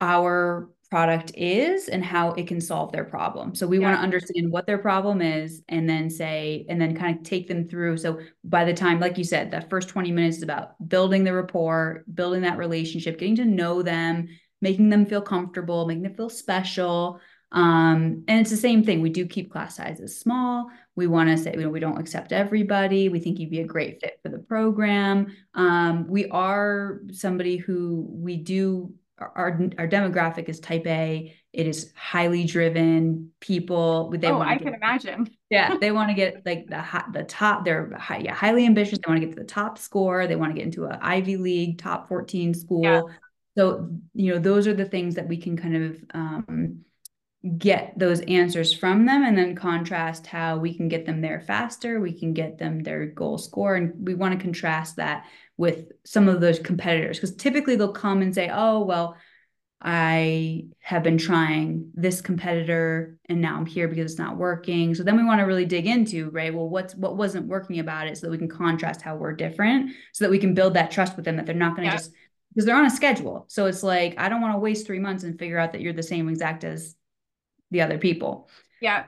our product is and how it can solve their problem. So we yeah. want to understand what their problem is and then say, and then kind of take them through. So by the time, like you said, that first 20 minutes is about building the rapport, building that relationship, getting to know them, making them feel comfortable, making them feel special. Um, and it's the same thing. We do keep class sizes small. We want to say, you know, we don't accept everybody. We think you'd be a great fit for the program. Um, we are somebody who we do our our demographic is type A. It is highly driven people. They oh, I get, can imagine. yeah, they <laughs> want to get like the the top. They're high, yeah, highly ambitious. They want to get to the top score. They want to get into an Ivy League top fourteen school. Yeah. So you know, those are the things that we can kind of um, get those answers from them, and then contrast how we can get them there faster. We can get them their goal score, and we want to contrast that with some of those competitors because typically they'll come and say, oh, well, I have been trying this competitor and now I'm here because it's not working. So then we want to really dig into, right? Well, what's what wasn't working about it so that we can contrast how we're different so that we can build that trust with them that they're not going to yeah. just because they're on a schedule. So it's like I don't want to waste 3 months and figure out that you're the same exact as the other people. Yeah.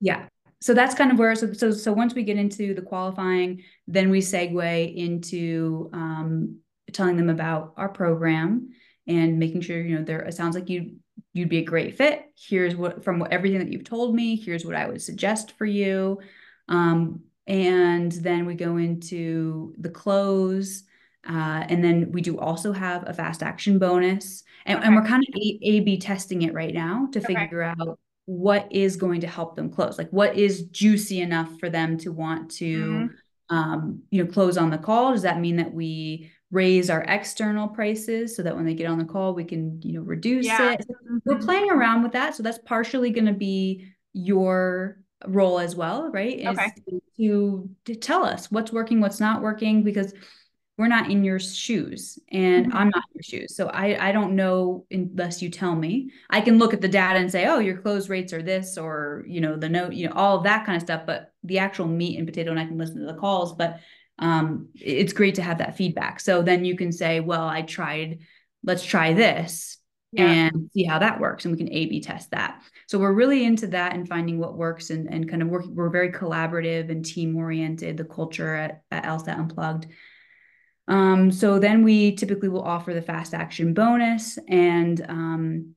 Yeah so that's kind of where so so so once we get into the qualifying, then we segue into um, telling them about our program and making sure you know there. It sounds like you you'd be a great fit. Here's what from what, everything that you've told me. Here's what I would suggest for you. Um, and then we go into the close. Uh, and then we do also have a fast action bonus. And, okay. and we're kind of A, A B testing it right now to okay. figure out what is going to help them close like what is juicy enough for them to want to mm-hmm. um, you know close on the call does that mean that we raise our external prices so that when they get on the call we can you know reduce yeah. it we're mm-hmm. playing around with that so that's partially going to be your role as well right okay. to, to tell us what's working what's not working because we're not in your shoes and Mhm. I'm not in your shoes. So I, I don't know unless you tell me. I can look at the data and say, oh, your close rates are this or, you know, the note, you know, all of that kind of stuff. But the actual meat and potato, and I can listen to the calls, but um, it's great to have that feedback. So then you can say, well, I tried, let's try this Yeah. and see how that works. And we can A B test that. So we're really into that and finding what works and, and kind of work We're very collaborative and team oriented, the culture at, at LSAT Unplugged. Um, so then we typically will offer the fast action bonus and um,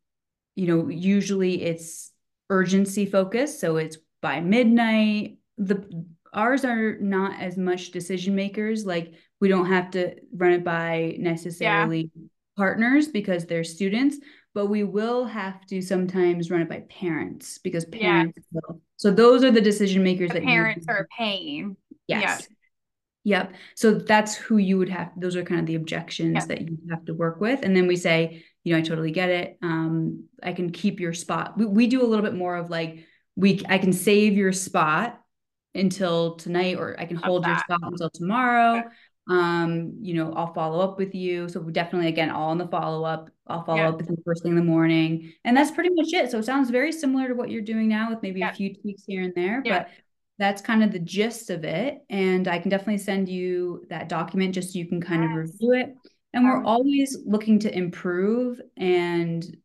you know, usually it's urgency focused. So it's by midnight. The ours are not as much decision makers. Like we don't have to run it by necessarily yeah. partners because they're students, but we will have to sometimes run it by parents because parents yeah. will. So those are the decision makers the that parents are paying. Yes. Yep. So that's who you would have. Those are kind of the objections yep. that you have to work with. And then we say, you know, I totally get it. Um, I can keep your spot. We, we do a little bit more of like, we, I can save your spot until tonight, or I can hold your spot until tomorrow. Okay. Um, you know, I'll follow up with you. So definitely, again, all in the follow up. I'll follow yeah. up with you first thing in the morning. And that's pretty much it. So it sounds very similar to what you're doing now with maybe yeah. a few tweaks here and there. Yeah. But that's kind of the gist of it. And I can definitely send you that document just so you can kind yes. of review it. And we're always looking to improve and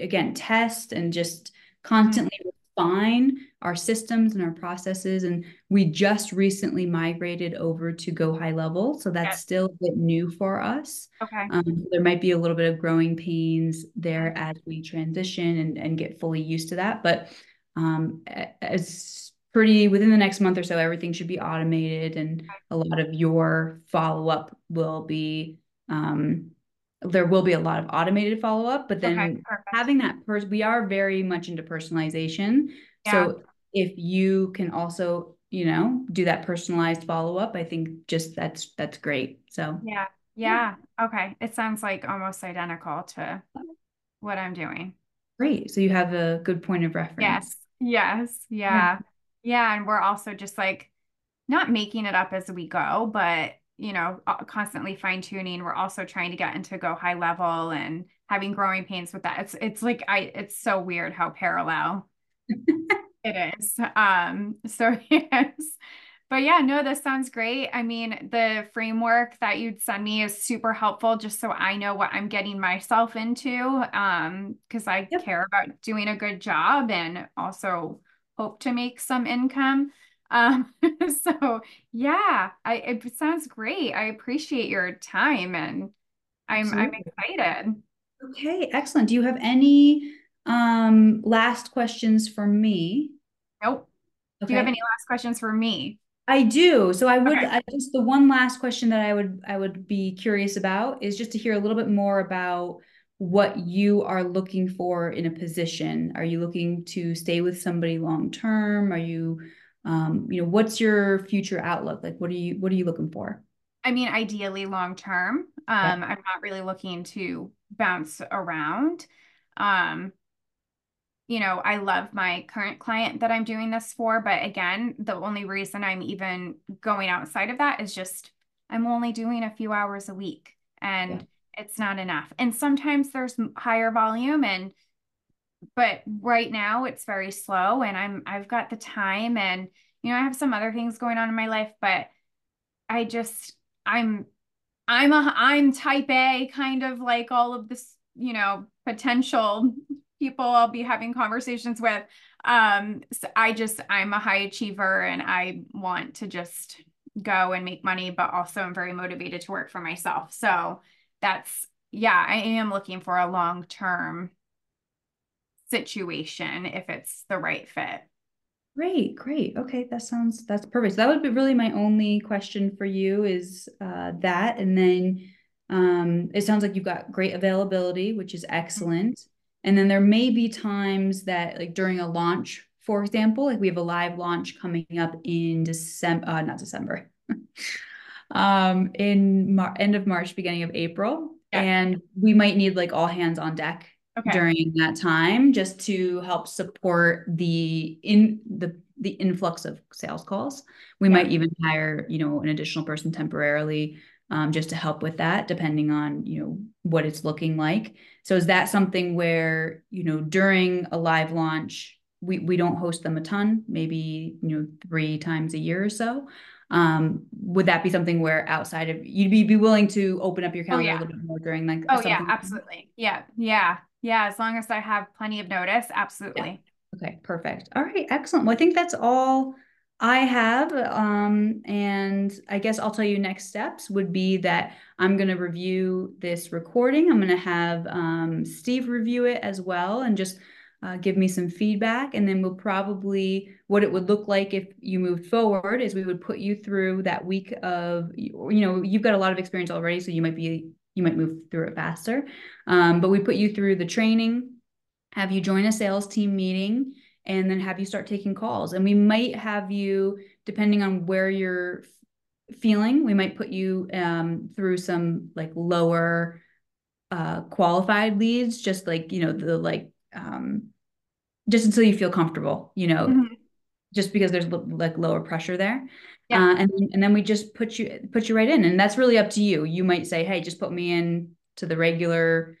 again, test and just constantly mm-hmm. refine our systems and our processes. And we just recently migrated over to Go High Level. So that's yes. still a bit new for us. Okay. Um, there might be a little bit of growing pains there as we transition and, and get fully used to that. But um, as pretty within the next month or so everything should be automated and a lot of your follow-up will be um, there will be a lot of automated follow-up but then okay, having that person we are very much into personalization. Yeah. so if you can also you know do that personalized follow-up i think just that's that's great. So yeah yeah. Okay it sounds like almost identical to what i'm doing. Great. So you have a good point of reference. Yes yes yeah. yeah. Yeah, and we're also just like not making it up as we go, but you know, constantly fine tuning. We're also trying to get into go high level and having growing pains with that. It's it's like I it's so weird how parallel <laughs> it is. Um so <laughs> yes. But yeah, no, this sounds great. I mean, the framework that you'd send me is super helpful just so I know what I'm getting myself into. Um, because I yep. care about doing a good job and also hope to make some income. Um, <laughs> so yeah, I it sounds great. I appreciate your time and I'm Absolutely. I'm excited. Okay, excellent. Do you have any um last questions for me? Nope. Okay. Do you have any last questions for me? I do. So I would okay. I, just the one last question that I would I would be curious about is just to hear a little bit more about what you are looking for in a position. Are you looking to stay with somebody long term? Are you, um, you know, what's your future outlook? Like, what are you, what are you looking for? I mean, ideally long term. Um, yeah. I'm not really looking to bounce around. Um, you know, I love my current client that I'm doing this for, but again, the only reason I'm even going outside of that is just I'm only doing a few hours a week. And yeah it's not enough. And sometimes there's higher volume and but right now it's very slow and I'm I've got the time and you know I have some other things going on in my life but I just I'm I'm a I'm type A kind of like all of this you know potential people I'll be having conversations with um so I just I'm a high achiever and I want to just go and make money but also I'm very motivated to work for myself so that's yeah, I am looking for a long term situation if it's the right fit. Great, great. Okay, that sounds that's perfect. So that would be really my only question for you is uh, that, and then um, it sounds like you've got great availability, which is excellent. And then there may be times that, like during a launch, for example, like we have a live launch coming up in December, uh, not December, <laughs> um, in Mar- end of March, beginning of April. Yeah. And we might need like all hands on deck okay. during that time just to help support the in the the influx of sales calls. We yeah. might even hire, you know, an additional person temporarily um, just to help with that, depending on you know what it's looking like. So is that something where you know during a live launch we we don't host them a ton, maybe you know three times a year or so. Um, would that be something where outside of you'd be, be willing to open up your calendar oh, yeah. a little bit more during like? Oh yeah, absolutely. Yeah, yeah, yeah. As long as I have plenty of notice, absolutely. Yeah. Okay, perfect. All right, excellent. Well, I think that's all I have. Um, and I guess I'll tell you next steps would be that I'm going to review this recording. I'm going to have um, Steve review it as well and just uh, give me some feedback. And then we'll probably, what it would look like if you moved forward is we would put you through that week of, you know, you've got a lot of experience already, so you might be, you might move through it faster. Um, but we put you through the training, have you join a sales team meeting and then have you start taking calls. And we might have you, depending on where you're feeling, we might put you um, through some like lower uh, qualified leads, just like, you know, the like, um, just until you feel comfortable, you know, mm-hmm. just because there's like lower pressure there. Yeah. Uh, and, and then we just put you, put you right in. And that's really up to you. You might say, Hey, just put me in to the regular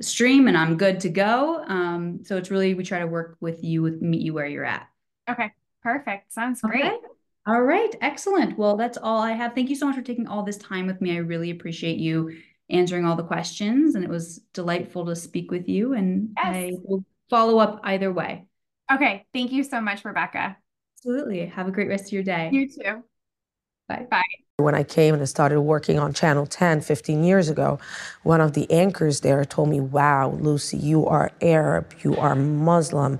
stream and I'm good to go. Um, so it's really, we try to work with you, with meet you where you're at. Okay, perfect. Sounds great. Okay. All right, excellent. Well, that's all I have. Thank you so much for taking all this time with me. I really appreciate you answering all the questions, and it was delightful to speak with you. And yes. I will follow up either way. Okay, thank you so much, Rebecca. Absolutely. Have a great rest of your day. You too. Bye. Bye. When I came and I started working on Channel 10 15 years ago, one of the anchors there told me, Wow, Lucy, you are Arab, you are Muslim,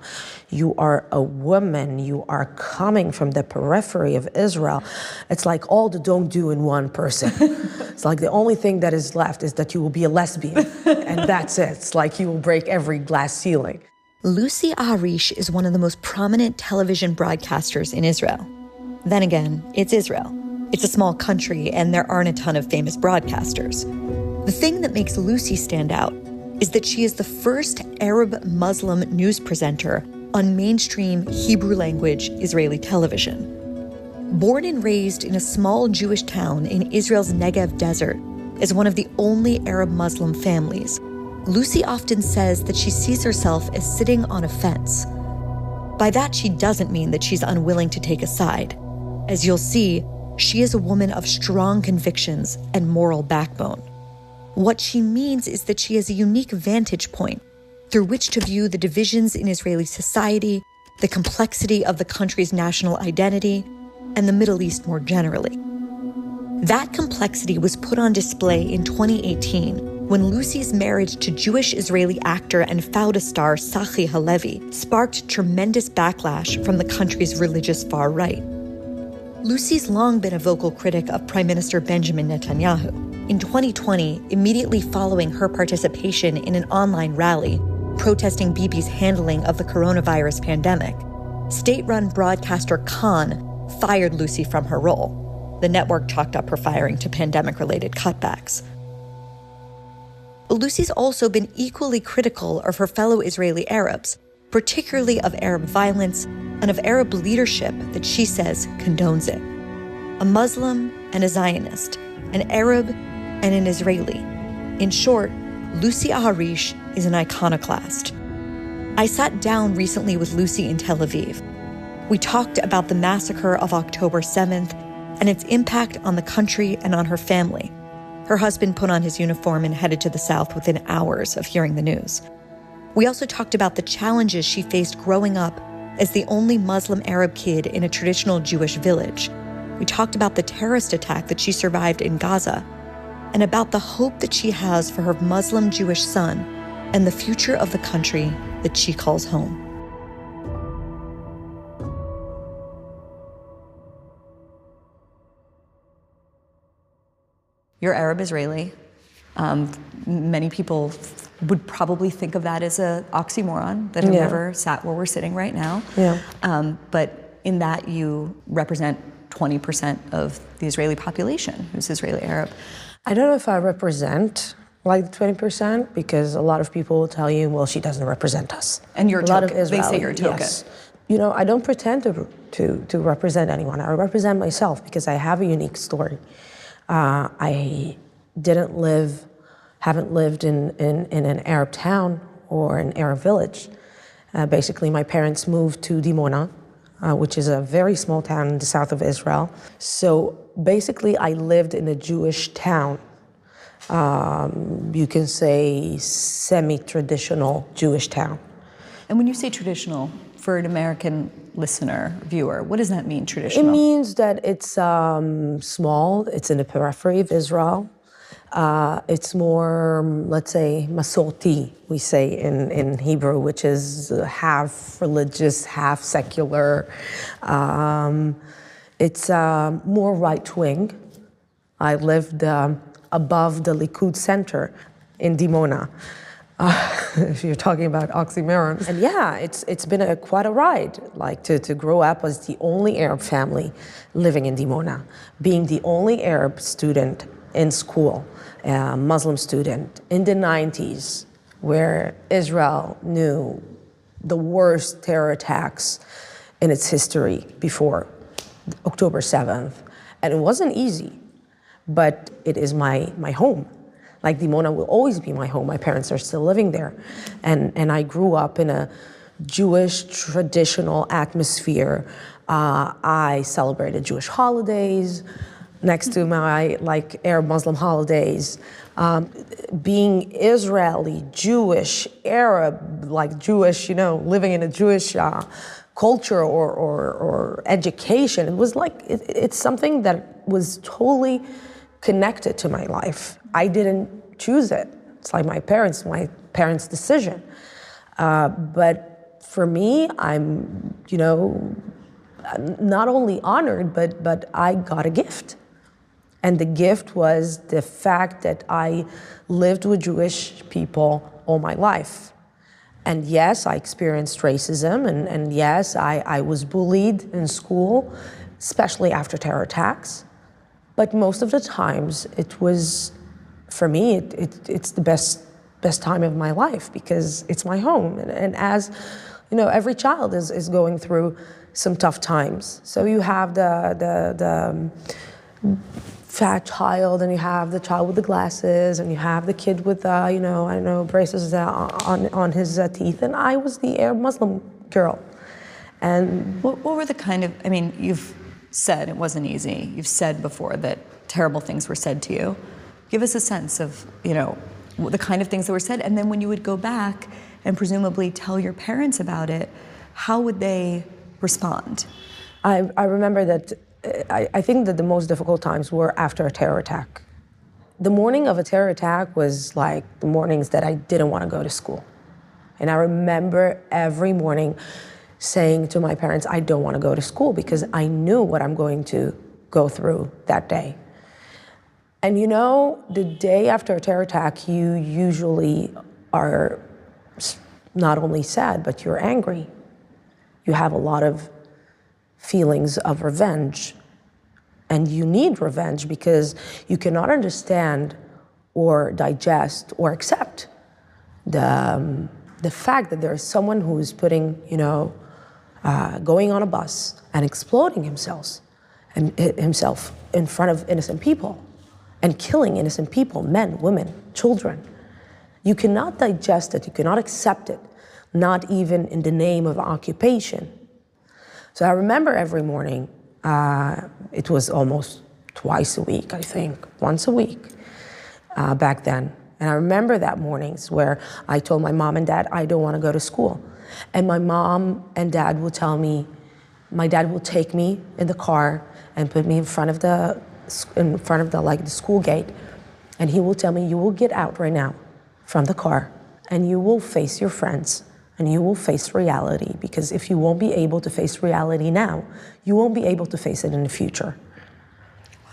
you are a woman, you are coming from the periphery of Israel. It's like all the don't do in one person. <laughs> it's like the only thing that is left is that you will be a lesbian, and that's it. It's like you will break every glass ceiling. Lucy Aharish is one of the most prominent television broadcasters in Israel. Then again, it's Israel. It's a small country, and there aren't a ton of famous broadcasters. The thing that makes Lucy stand out is that she is the first Arab Muslim news presenter on mainstream Hebrew language Israeli television. Born and raised in a small Jewish town in Israel's Negev desert as one of the only Arab Muslim families, Lucy often says that she sees herself as sitting on a fence. By that, she doesn't mean that she's unwilling to take a side. As you'll see, she is a woman of strong convictions and moral backbone. What she means is that she has a unique vantage point through which to view the divisions in Israeli society, the complexity of the country's national identity, and the Middle East more generally. That complexity was put on display in 2018 when Lucy's marriage to Jewish Israeli actor and Fauda star Tzachi Halevi sparked tremendous backlash from the country's religious far right. Lucy's long been a vocal critic of Prime Minister Benjamin Netanyahu. In 2020, immediately following her participation in an online rally protesting Bibi's handling of the coronavirus pandemic, state run broadcaster Kan fired Lucy from her role. The network chalked up her firing to pandemic related cutbacks. Lucy's also been equally critical of her fellow Israeli Arabs, particularly of Arab violence and of Arab leadership that she says condones it. A Muslim and a Zionist, an Arab and an Israeli. In short, Lucy Aharish is an iconoclast. I sat down recently with Lucy in Tel Aviv. We talked about the massacre of October 7th and its impact on the country and on her family. Her husband put on his uniform and headed to the south within hours of hearing the news. We also talked about the challenges she faced growing up as the only Muslim Arab kid in a traditional Jewish village. We talked about the terrorist attack that she survived in Gaza and about the hope that she has for her Muslim Jewish son and the future of the country that she calls home. You're Arab Israeli. Um, many people would probably think of that as an oxymoron that have yeah. never sat where we're sitting right now. Yeah. Um, but in that you represent 20% of the Israeli population who's Israeli Arab. I don't know if I represent like 20% because a lot of people will tell you, well, she doesn't represent us. And you're a, a lot of They say you're a token. Yes. You know, I don't pretend to, to, to represent anyone. I represent myself because I have a unique story. Uh, I didn't live, haven't lived in, in, in an Arab town or an Arab village. Uh, basically, my parents moved to Dimona, uh, which is a very small town in the south of Israel. So basically, I lived in a Jewish town. Um, you can say semi traditional Jewish town. And when you say traditional, for an American listener, viewer, what does that mean, traditional? It means that it's um, small, it's in the periphery of Israel. Uh, it's more, um, let's say, masorti, we say in, in Hebrew, which is half religious, half secular. Um, it's uh, more right wing. I lived um, above the Likud Center in Dimona. Uh, <laughs> if you're talking about oxymorons. And yeah, it's, it's been a, quite a ride, like to, to grow up as the only Arab family living in Dimona, being the only Arab student in school, a Muslim student in the 90s, where Israel knew the worst terror attacks in its history before October 7th. And it wasn't easy, but it is my, my home. Like Dimona will always be my home. My parents are still living there. And, and I grew up in a Jewish traditional atmosphere. Uh, I celebrated Jewish holidays next to my like Arab Muslim holidays. Um, being Israeli, Jewish, Arab, like Jewish, you know, living in a Jewish uh, culture or, or, or education, it was like, it, it's something that was totally connected to my life. I didn't choose it. It's like my parents, my parents' decision. Uh, but for me, I'm, you know, not only honored, but but I got a gift, and the gift was the fact that I lived with Jewish people all my life. And yes, I experienced racism, and, and yes, I, I was bullied in school, especially after terror attacks. But most of the times, it was, for me, it, it, it's the best, best time of my life because it's my home. And, and as, you know, every child is, is going through some tough times. So you have the, the, the fat child, and you have the child with the glasses, and you have the kid with, uh, you know, I don't know, braces uh, on, on his uh, teeth. And I was the Arab Muslim girl. And What, what were the kind of, I mean, you've said it wasn't easy. You've said before that terrible things were said to you. Give us a sense of, you know, the kind of things that were said. And then when you would go back and presumably tell your parents about it, how would they respond? I, I remember that I, I think that the most difficult times were after a terror attack. The morning of a terror attack was like the mornings that I didn't want to go to school. And I remember every morning saying to my parents, I don't want to go to school because I knew what I'm going to go through that day. And you know, the day after a terror attack, you usually are not only sad, but you're angry. You have a lot of feelings of revenge. And you need revenge because you cannot understand or digest or accept the, um, the fact that there is someone who is putting, you know, uh, going on a bus and exploding himself, and himself in front of innocent people and killing innocent people, men, women, children. You cannot digest it, you cannot accept it, not even in the name of occupation. So I remember every morning, uh, it was almost twice a week, I think, once a week uh, back then. And I remember that mornings where I told my mom and dad, I don't want to go to school. And my mom and dad will tell me, my dad will take me in the car and put me in front of the, in front of the, like the school gate. And he will tell me, you will get out right now from the car and you will face your friends and you will face reality because if you won't be able to face reality now, you won't be able to face it in the future.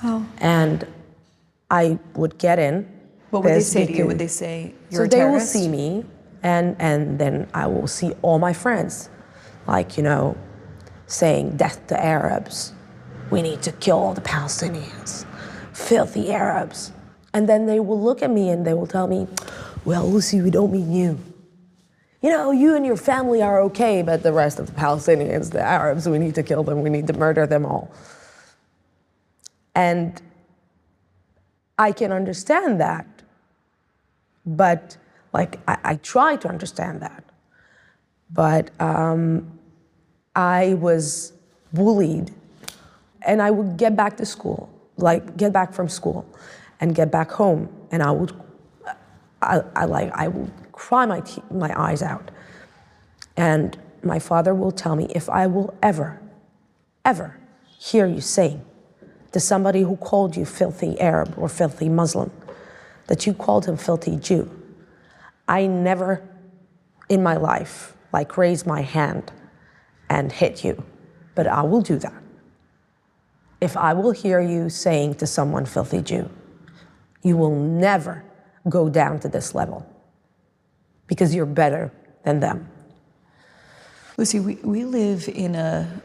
Wow. And I would get in. What would they say to you? Would they say you're so a they will see me, and and then I will see all my friends, like you know, saying death to Arabs. We need to kill all the Palestinians, filthy Arabs. And then they will look at me and they will tell me, "Well, Lucy, we don't mean you. You know, you and your family are okay, but the rest of the Palestinians, the Arabs, we need to kill them. We need to murder them all." And I can understand that. But, like, I, I try to understand that. But um, I was bullied. And I would get back to school, like, get back from school and get back home. And I would, I, I like, I would cry my, my eyes out. And my father will tell me if I will ever, ever hear you saying to somebody who called you filthy Arab or filthy Muslim, that you called him filthy Jew. I never in my life like raise my hand and hit you, but I will do that. If I will hear you saying to someone filthy Jew, you will never go down to this level because you're better than them. Lucy, we, we live in a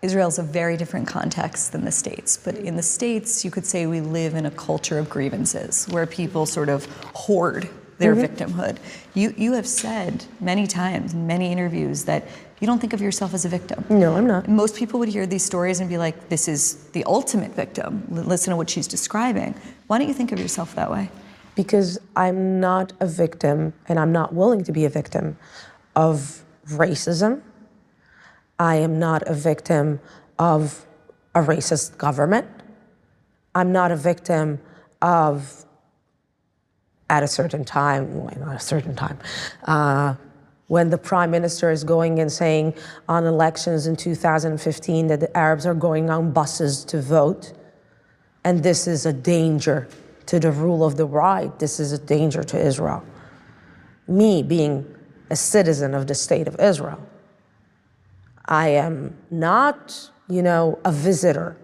Israel's a very different context than the States. But in the States, you could say we live in a culture of grievances where people sort of hoard their mm-hmm. victimhood. You, you have said many times in many interviews that you don't think of yourself as a victim. No, I'm not. Most people would hear these stories and be like, this is the ultimate victim. Listen to what she's describing. Why don't you think of yourself that way? Because I'm not a victim and I'm not willing to be a victim of racism I am not a victim of a racist government. I'm not a victim of, at a certain time, well, not a certain time, uh, when the prime minister is going and saying on elections in 2015 that the Arabs are going on buses to vote, and this is a danger to the rule of the right, this is a danger to Israel. Me being a citizen of the state of Israel, I am not, you know, a visitor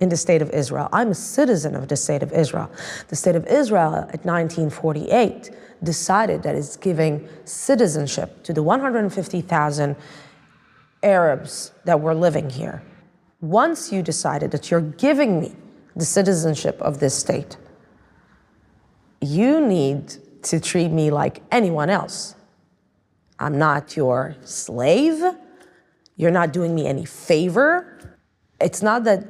in the state of Israel. I'm a citizen of the state of Israel. The state of Israel at 1948 decided that it's giving citizenship to the 150,000 Arabs that were living here. Once you decided that you're giving me the citizenship of this state, you need to treat me like anyone else. I'm not your slave. You're not doing me any favor. It's not that,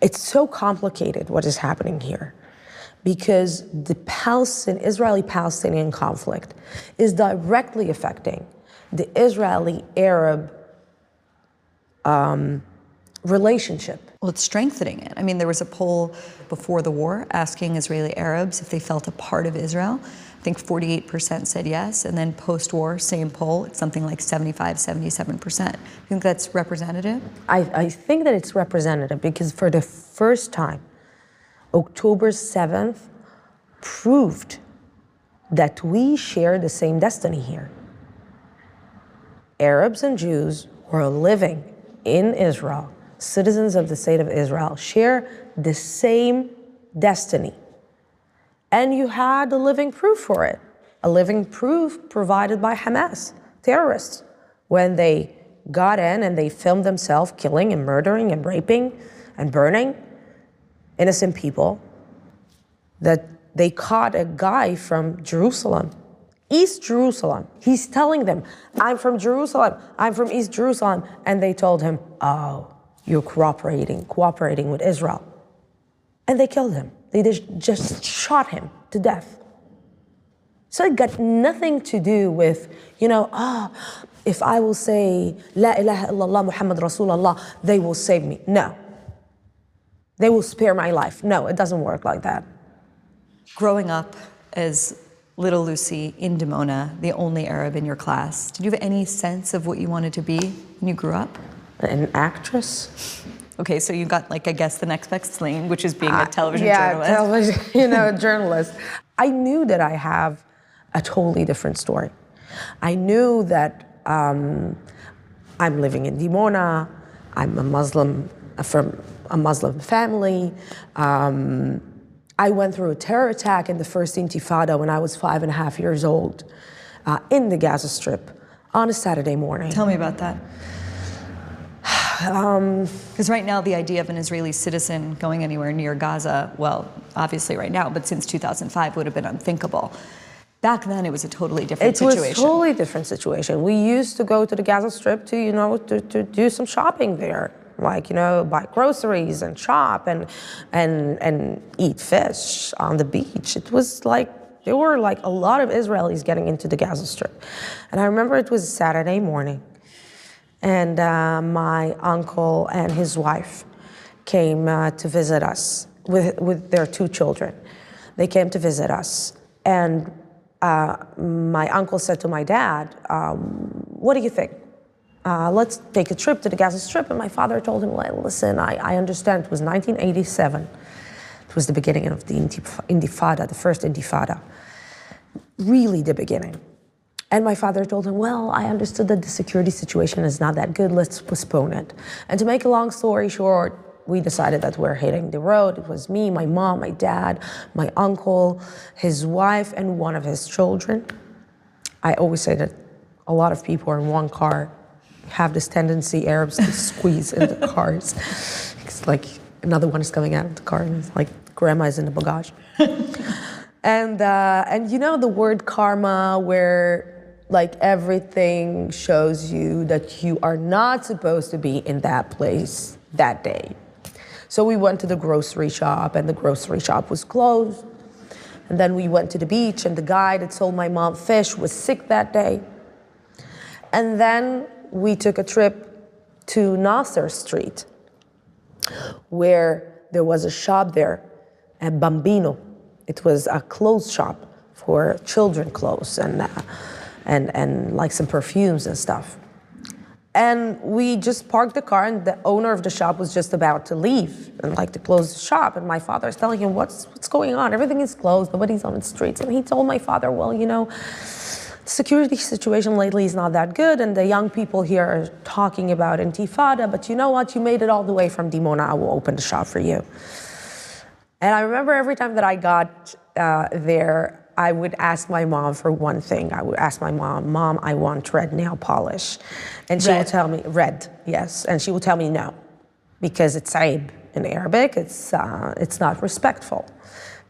it's so complicated what is happening here because the Palestinian, Israeli Palestinian conflict is directly affecting the Israeli Arab um, relationship. Well, it's strengthening it. I mean, there was a poll before the war asking Israeli Arabs if they felt a part of Israel. I think 48% said yes. And then post war, same poll, it's something like 75, 77%. You think that's representative? I, I think that it's representative because for the first time, October 7th proved that we share the same destiny here. Arabs and Jews were living in Israel, citizens of the state of Israel, share the same destiny. And you had a living proof for it, a living proof provided by Hamas, terrorists, when they got in and they filmed themselves killing and murdering and raping and burning innocent people, that they caught a guy from Jerusalem, East Jerusalem. He's telling them, I'm from Jerusalem, I'm from East Jerusalem. And they told him, Oh, you're cooperating, cooperating with Israel. And they killed him. They just shot him to death. So it got nothing to do with, you know, ah, oh, if I will say, La ilaha illallah Muhammad Rasulullah, they will save me. No. They will spare my life. No, it doesn't work like that. Growing up as little Lucy in Dimona, the only Arab in your class, did you have any sense of what you wanted to be when you grew up? An actress. Okay, so you got like I guess the next best thing, which is being a uh, television uh, yeah, journalist. television, <laughs> you know, a <laughs> journalist. I knew that I have a totally different story. I knew that um, I'm living in Dimona. I'm a Muslim from a Muslim family. Um, I went through a terror attack in the first Intifada when I was five and a half years old uh, in the Gaza Strip on a Saturday morning. Tell me about that. Because um, right now, the idea of an Israeli citizen going anywhere near Gaza, well, obviously right now, but since 2005 would have been unthinkable. Back then, it was a totally different it situation. It was a totally different situation. We used to go to the Gaza Strip to, you know, to, to do some shopping there. like you know, buy groceries and shop and and and eat fish on the beach. It was like there were like a lot of Israelis getting into the Gaza Strip, and I remember it was Saturday morning, and uh, my uncle and his wife came uh, to visit us with with their two children. They came to visit us, and uh, my uncle said to my dad, um, "What do you think?" uh, let's take a trip to the Gaza Strip. And my father told him, well, listen, I, I understand it was 1987. It was the beginning of the Intifada, the first Intifada. Really the beginning. And my father told him, well, I understood that the security situation is not that good. Let's postpone it. And to make a long story short, we decided that we're hitting the road. It was me, my mom, my dad, my uncle, his wife, and one of his children. I always say that a lot of people in one car have this tendency, Arabs, to squeeze into <laughs> cars. It's like another one is coming out of the car, and it's like grandma is in the bagage. <laughs> and uh, and you know the word karma, where like everything shows you that you are not supposed to be in that place that day. So we went to the grocery shop, and the grocery shop was closed. And then we went to the beach, and the guy that sold my mom fish was sick that day. And then we took a trip to Nasser Street, where there was a shop there, a Bambino. It was a clothes shop for children clothes and, uh, and, and like some perfumes and stuff. And we just parked the car, and the owner of the shop was just about to leave and like to close the shop. And my father is telling him, "What's what's going on? Everything is closed. Nobody's on the streets." And he told my father, "Well, you know, the security situation lately is not that good, and the young people here are talking about intifada, but you know what? You made it all the way from Dimona. I will open the shop for you. And I remember every time that I got uh, there, I would ask my mom for one thing. I would ask my mom, Mom, I want red nail polish. And she red. would tell me, red, yes. And she will tell me no, because it's aib in Arabic. It's, uh, it's not respectful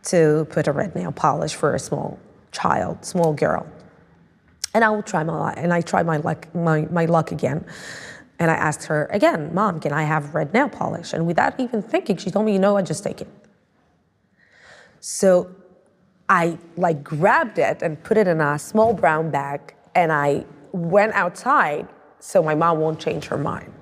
to put a red nail polish for a small child, small girl. And I will try my luck. And I try my luck, my, my luck again. And I asked her again, Mom, can I have red nail polish? And without even thinking, she told me, you know what, just take it. So I like grabbed it and put it in a small brown bag and I went outside so my mom won't change her mind.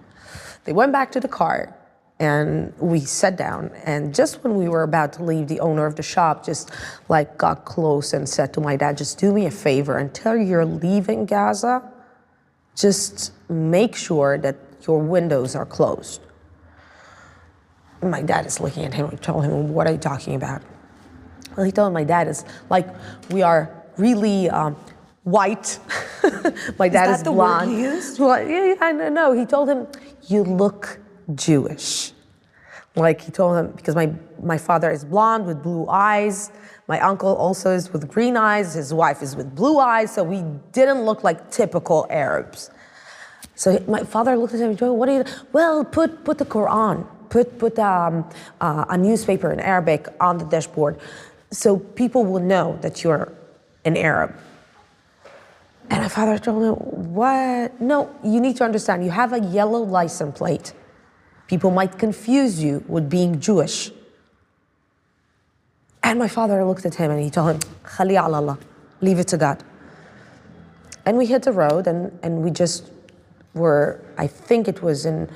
They went back to the car and we sat down and just when we were about to leave the owner of the shop just like got close and said to my dad just do me a favor until you're leaving gaza just make sure that your windows are closed my dad is looking at him and told him what are you talking about well he told my dad is like we are really um, white <laughs> my dad is, is the blonde word he used? well yeah, i know he told him you look Jewish. Like he told him, because my, my father is blonde with blue eyes. My uncle also is with green eyes. His wife is with blue eyes. So we didn't look like typical Arabs. So my father looked at him and said, what do you, well, put, put the Quran, put, put um, uh, a newspaper in Arabic on the dashboard so people will know that you're an Arab. And my father told him, what? No, you need to understand, you have a yellow license plate. People might confuse you with being Jewish. And my father looked at him and he told him, Khali Allah, leave it to God. And we hit the road and, and we just were, I think it was in,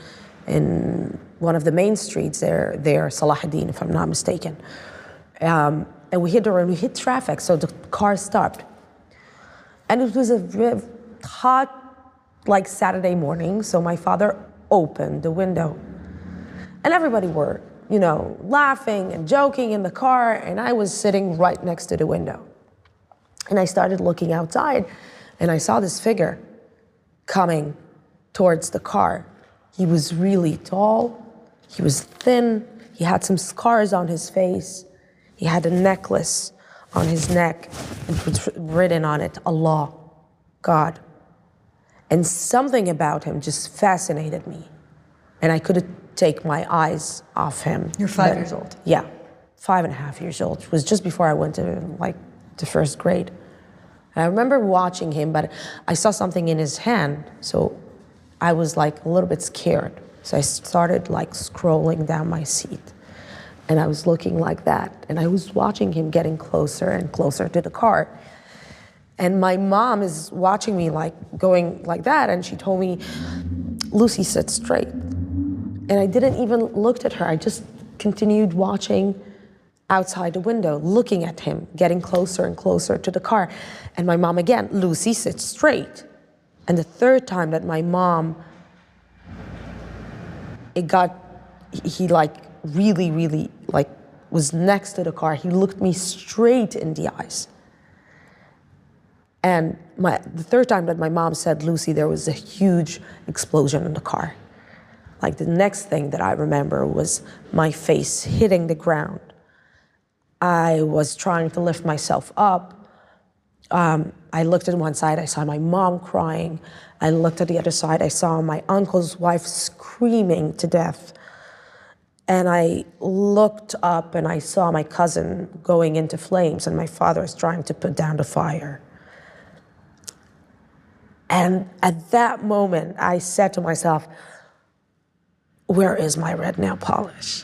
in one of the main streets there, there, Salahuddin, if I'm not mistaken. Um, and we hit the road, we hit traffic, so the car stopped. And it was a hot, like Saturday morning, so my father opened the window and everybody were, you know, laughing and joking in the car, and I was sitting right next to the window. And I started looking outside, and I saw this figure coming towards the car. He was really tall, he was thin, he had some scars on his face, he had a necklace on his neck, and it was written on it, Allah, God. And something about him just fascinated me. And I couldn't take my eyes off him. You're five but, years old. Yeah, five and a half years old. It was just before I went to like to first grade. And I remember watching him, but I saw something in his hand, so I was like a little bit scared. So I started like scrolling down my seat. And I was looking like that. And I was watching him getting closer and closer to the car. And my mom is watching me like going like that. And she told me, Lucy, sit straight. And I didn't even look at her. I just continued watching outside the window, looking at him, getting closer and closer to the car. And my mom again, Lucy, sit straight. And the third time that my mom, it got, he like really, really like was next to the car. He looked me straight in the eyes. And my, the third time that my mom said, Lucy, there was a huge explosion in the car. Like the next thing that I remember was my face hitting the ground. I was trying to lift myself up. Um, I looked at one side, I saw my mom crying. I looked at the other side, I saw my uncle's wife screaming to death. And I looked up and I saw my cousin going into flames, and my father is trying to put down the fire. And at that moment, I said to myself, Where is my red nail polish?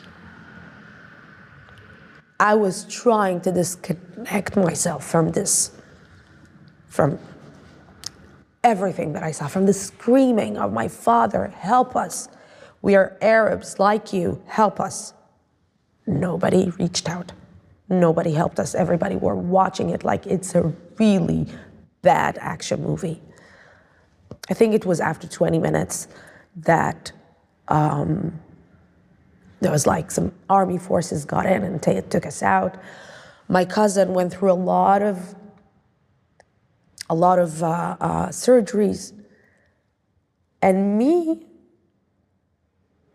I was trying to disconnect myself from this, from everything that I saw, from the screaming of my father, help us. We are Arabs like you, help us. Nobody reached out. Nobody helped us. Everybody were watching it like it's a really bad action movie. I think it was after 20 minutes that um, there was like some army forces got in and t- took us out. My cousin went through a lot of a lot of uh, uh, surgeries, and me,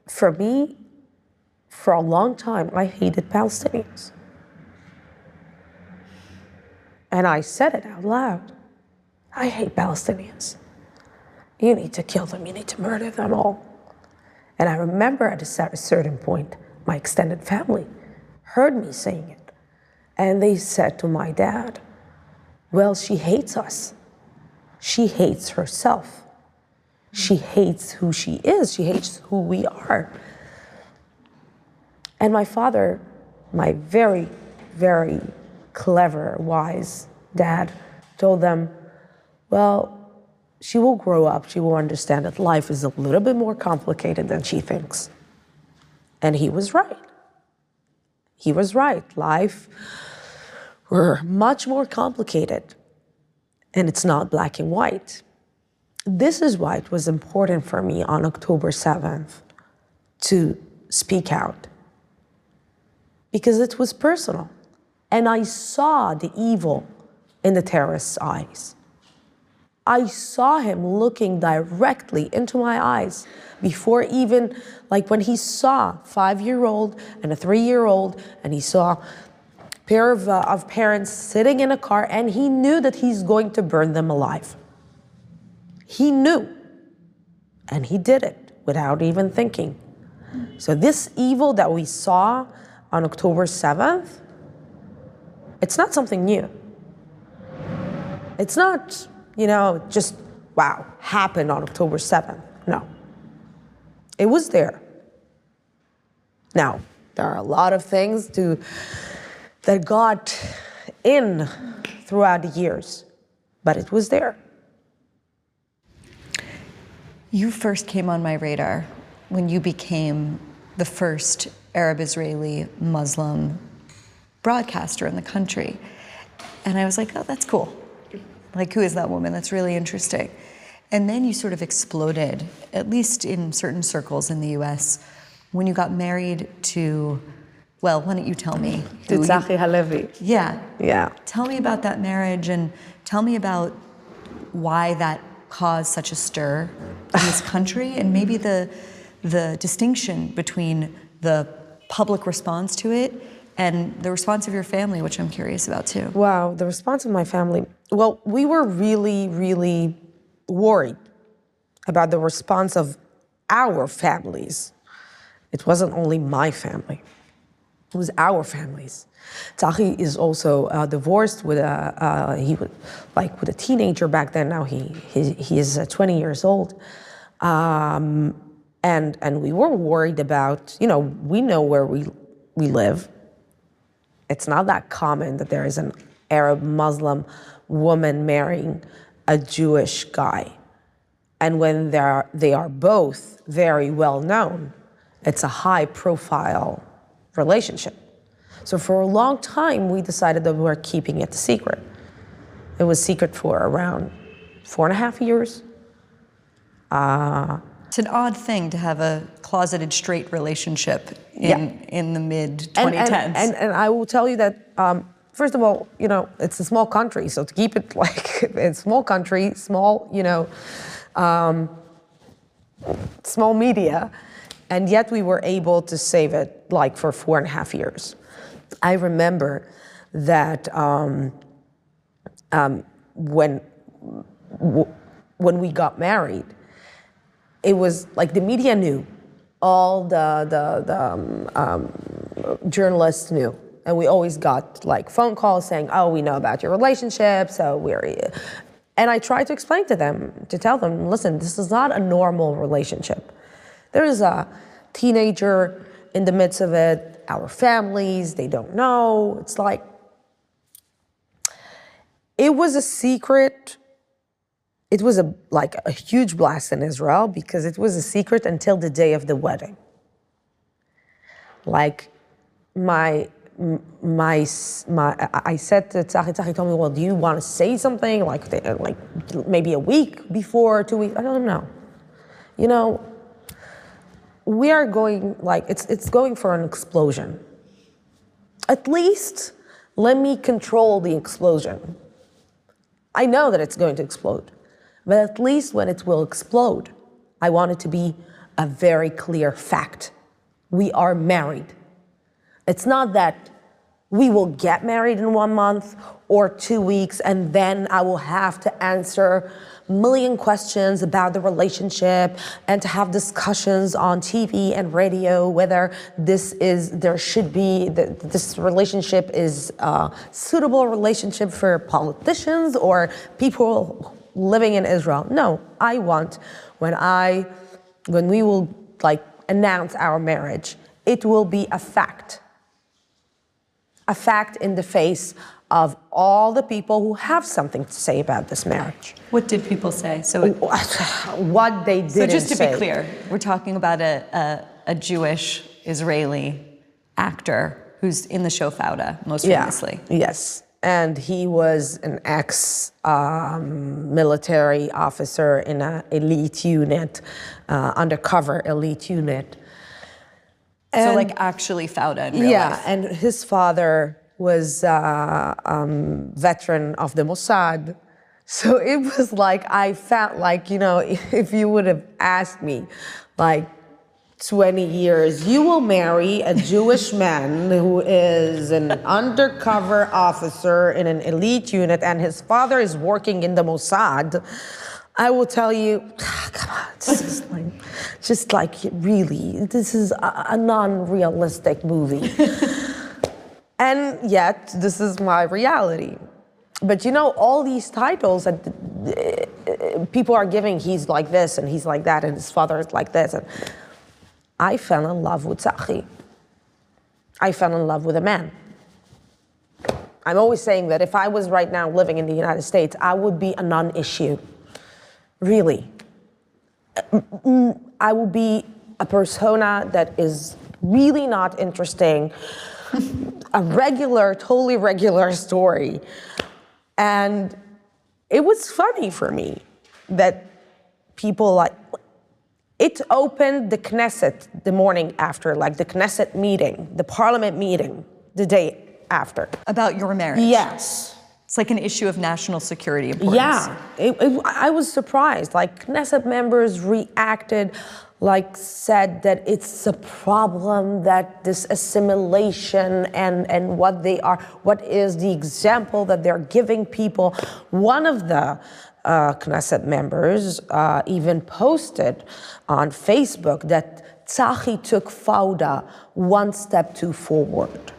for me, for a long time, I hated Palestinians, and I said it out loud. I hate Palestinians. You need to kill them. You need to murder them all. And I remember at a certain point, my extended family heard me saying it. And they said to my dad, Well, she hates us. She hates herself. She hates who she is. She hates who we are. And my father, my very, very clever, wise dad, told them, Well, she will grow up, she will understand that life is a little bit more complicated than she thinks. And he was right. He was right. Life were much more complicated. And it's not black and white. This is why it was important for me on October 7th to speak out. Because it was personal. And I saw the evil in the terrorist's eyes. I saw him looking directly into my eyes before even, like when he saw five-year-old and a three-year-old, and he saw a pair of, uh, of parents sitting in a car, and he knew that he's going to burn them alive. He knew, and he did it without even thinking. So this evil that we saw on October 7th, it's not something new. It's not you know, just wow, happened on October 7th. No. It was there. Now, there are a lot of things to that got in throughout the years, but it was there. You first came on my radar when you became the first Arab Israeli Muslim broadcaster in the country. And I was like, oh, that's cool. Like, who is that woman? That's really interesting. And then you sort of exploded, at least in certain circles in the US, when you got married to, well, why don't you tell me? To Tzachi Halevi. Yeah. Yeah. Tell me about that marriage and tell me about why that caused such a stir in this country and maybe the, the distinction between the public response to it and the response of your family, which I'm curious about too. Wow, the response of my family. Well, we were really, really worried about the response of our families. It wasn't only my family, was our families. Tzachi is also uh, divorced with a, uh, he like with a teenager back then. Now he, he, he is uh, 20 years old. Um, and and we were worried about you know we know where we we live it's not that common that there is an arab muslim woman marrying a jewish guy and when they are they are both very well known it's a high profile relationship so for a long time we decided that we were keeping it secret it was secret for around four and a half years uh, It's an odd thing to have a closeted straight relationship in Yeah. in the mid 2010s. and, and, and I will tell you that, um, first of all, you know, it's a small country, so to keep it <laughs> like it's a small country, small, you know, um, small media, and yet we were able to save it like for four and a half years. I remember that um, um, when when we got married, it was like the media knew, all the the, the um, um, journalists knew, and we always got like phone calls saying, "Oh, we know about your relationship, so we're." And I tried to explain to them, to tell them, listen, this is not a normal relationship. There is a teenager in the midst of it. Our families, they don't know. It's like it was a secret it was a like a huge blast in Israel because it was a secret until the day of the wedding. Like my my my I said to Tzachi, Tzachi told me, well, do you want to say something like like maybe a week before, two weeks? I don't know. You know, we are going like it's it's going for an explosion. At least let me control the explosion. I know that it's going to explode, but at least when it will explode, I want it to be a very clear fact. We are married. It's not that we will get married in one month or two weeks and then I will have to answer million questions about the relationship and to have discussions on TV and radio whether this is there should be this relationship is a suitable relationship for politicians or people living in Israel. No, I want when I when we will like announce our marriage, it will be a fact a fact in the face of all the people who have something to say about this marriage. what did people say? So, it- <laughs> what they didn't so just to say. be clear, we're talking about a, a, a Jewish Israeli actor who's in the show Fauda, most Yeah. famously. Yes. And he was an ex um, military officer in an elite unit, uh, undercover elite unit. so, like, actually Fauda in real yeah, life. and his father was uh, um, veteran of the Mossad. So <laughs> it was like I felt like you know <laughs> if you would have asked me, like 20 years, you will marry a Jewish man who is an undercover officer in an elite unit, and his father is working in the Mossad. I will tell you, come on, just <laughs> like, just like really, this is a, a non-realistic movie. And yet, this is my reality. But you know, all these titles that uh, people are giving, he's like this and he's like that, and his father is like this. And I fell in love with Tzachi. I fell in love with a man. I'm always saying that if I was right now living in the United States, I would be a non issue. Really. I will be a persona that is really not interesting, a regular, totally regular story. And it was funny for me that people like, it opened the Knesset the morning after, like the Knesset meeting, the parliament meeting, the day after. About your marriage. Yes. It's like an issue of national security importance. Yeah, it, it- I was surprised. Like Knesset members reacted, like said that it's a problem that this assimilation and and what they are, what is the example that they're giving people. One of the uh, Knesset members uh, even posted on Facebook that Tzachi took Fauda one step too forward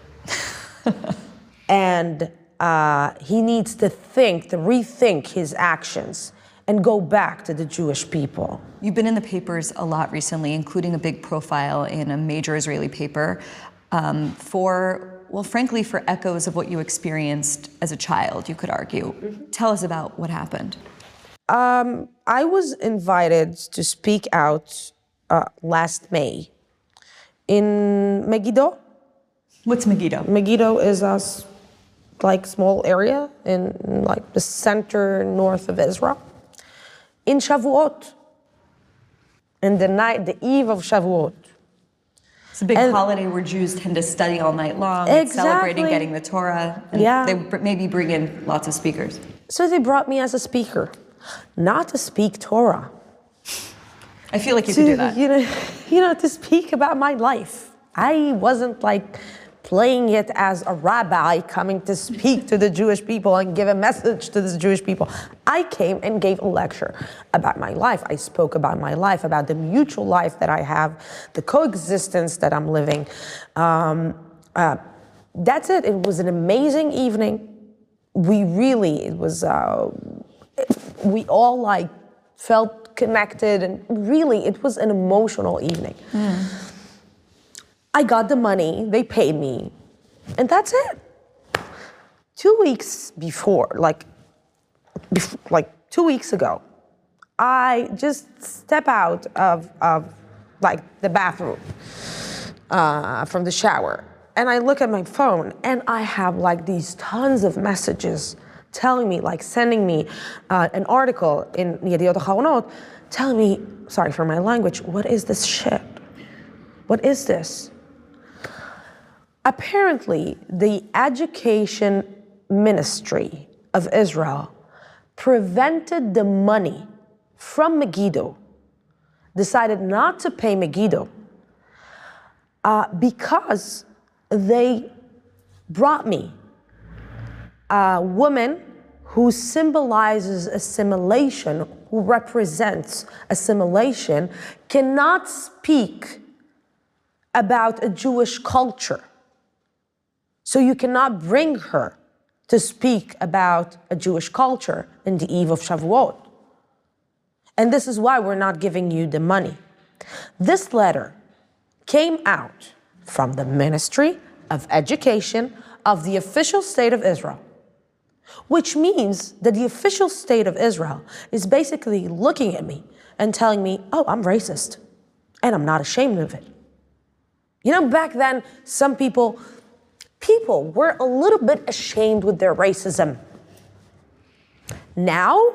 <laughs> and uh, he needs to think, to rethink his actions, and go back to the Jewish people. You've been in the papers a lot recently, including a big profile in a major Israeli paper um, for, well, frankly, for echoes of what you experienced as a child, you could argue. Mm-hmm. Tell us about what happened. Um, I was invited to speak out uh, last May in Megiddo. What's Megiddo? Megiddo is a like small area in like the center north of Israel in Shavuot, in the night, the eve of Shavuot. It's a big and holiday where Jews tend to study all night long, exactly. celebrating getting the Torah. And yeah. They maybe bring in lots of speakers. So they brought me as a speaker, not to speak Torah. I feel like you to, could do that. You know, <laughs> you know, to speak about my life. I wasn't like playing it as a rabbi coming to speak to the Jewish people and give a message to the Jewish people. I came and gave a lecture about my life. I spoke about my life, about the mutual life that I have, the coexistence that I'm living. Um, uh, that's it. It was an amazing evening. We really, it was, uh, we all like felt connected and really it was an emotional evening. Mm. I got the money, they paid me, and that's it. Two weeks before, like, like two weeks ago, I just step out of, of like the bathroom uh, from the shower, and I look at my phone, and I have like these tons of messages telling me, like sending me uh, an article in Yediot Ahronoth, telling me, sorry for my language, what is this shit? What is this? Apparently, the education ministry of Israel prevented the money from Megiddo, decided not to pay Megiddo uh, because they brought me a woman who symbolizes assimilation, who represents assimilation, cannot speak about a Jewish culture so you cannot bring her to speak about a Jewish culture in the eve of Shavuot. And this is why we're not giving you the money. This letter came out from the Ministry of Education of the official state of Israel, which means that the official state of Israel is basically looking at me and telling me, oh, I'm racist, and I'm not ashamed of it. You know, back then, some people people were a little bit ashamed with their racism. Now,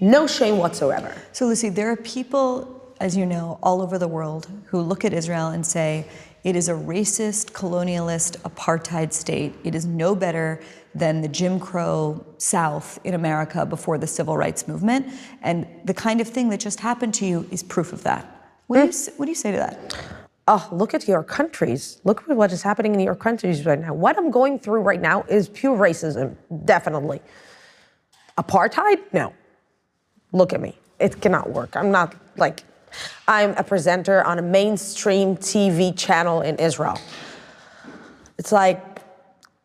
no shame whatsoever. So, Lucy, there are people, as you know, all over the world who look at Israel and say, it is a racist, colonialist, apartheid state. It is no better than the Jim Crow South in America before the civil rights movement. And the kind of thing that just happened to you is proof of that. What, do, you, hmm? what do you say to that? Oh, look at your countries. Look at what is happening in your countries right now. What I'm going through right now is pure racism, definitely. Apartheid? No. Look at me. It cannot work. I'm not like, I'm a presenter on a mainstream TV channel in Israel. It's like,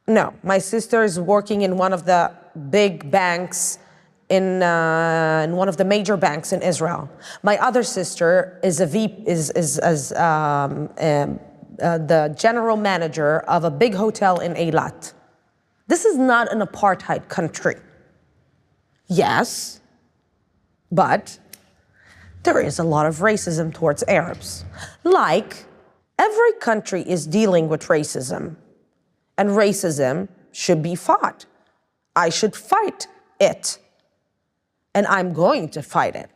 no, my sister is working in one of the big banks in, uh, in one of the major banks in Israel. My other sister is a V is is, um, um, uh, the general manager of a big hotel in Eilat. This is not an apartheid country. Yes, but there is a lot of racism towards Arabs. Like every country is dealing with racism, and racism should be fought. I should fight it and I'm going to fight it.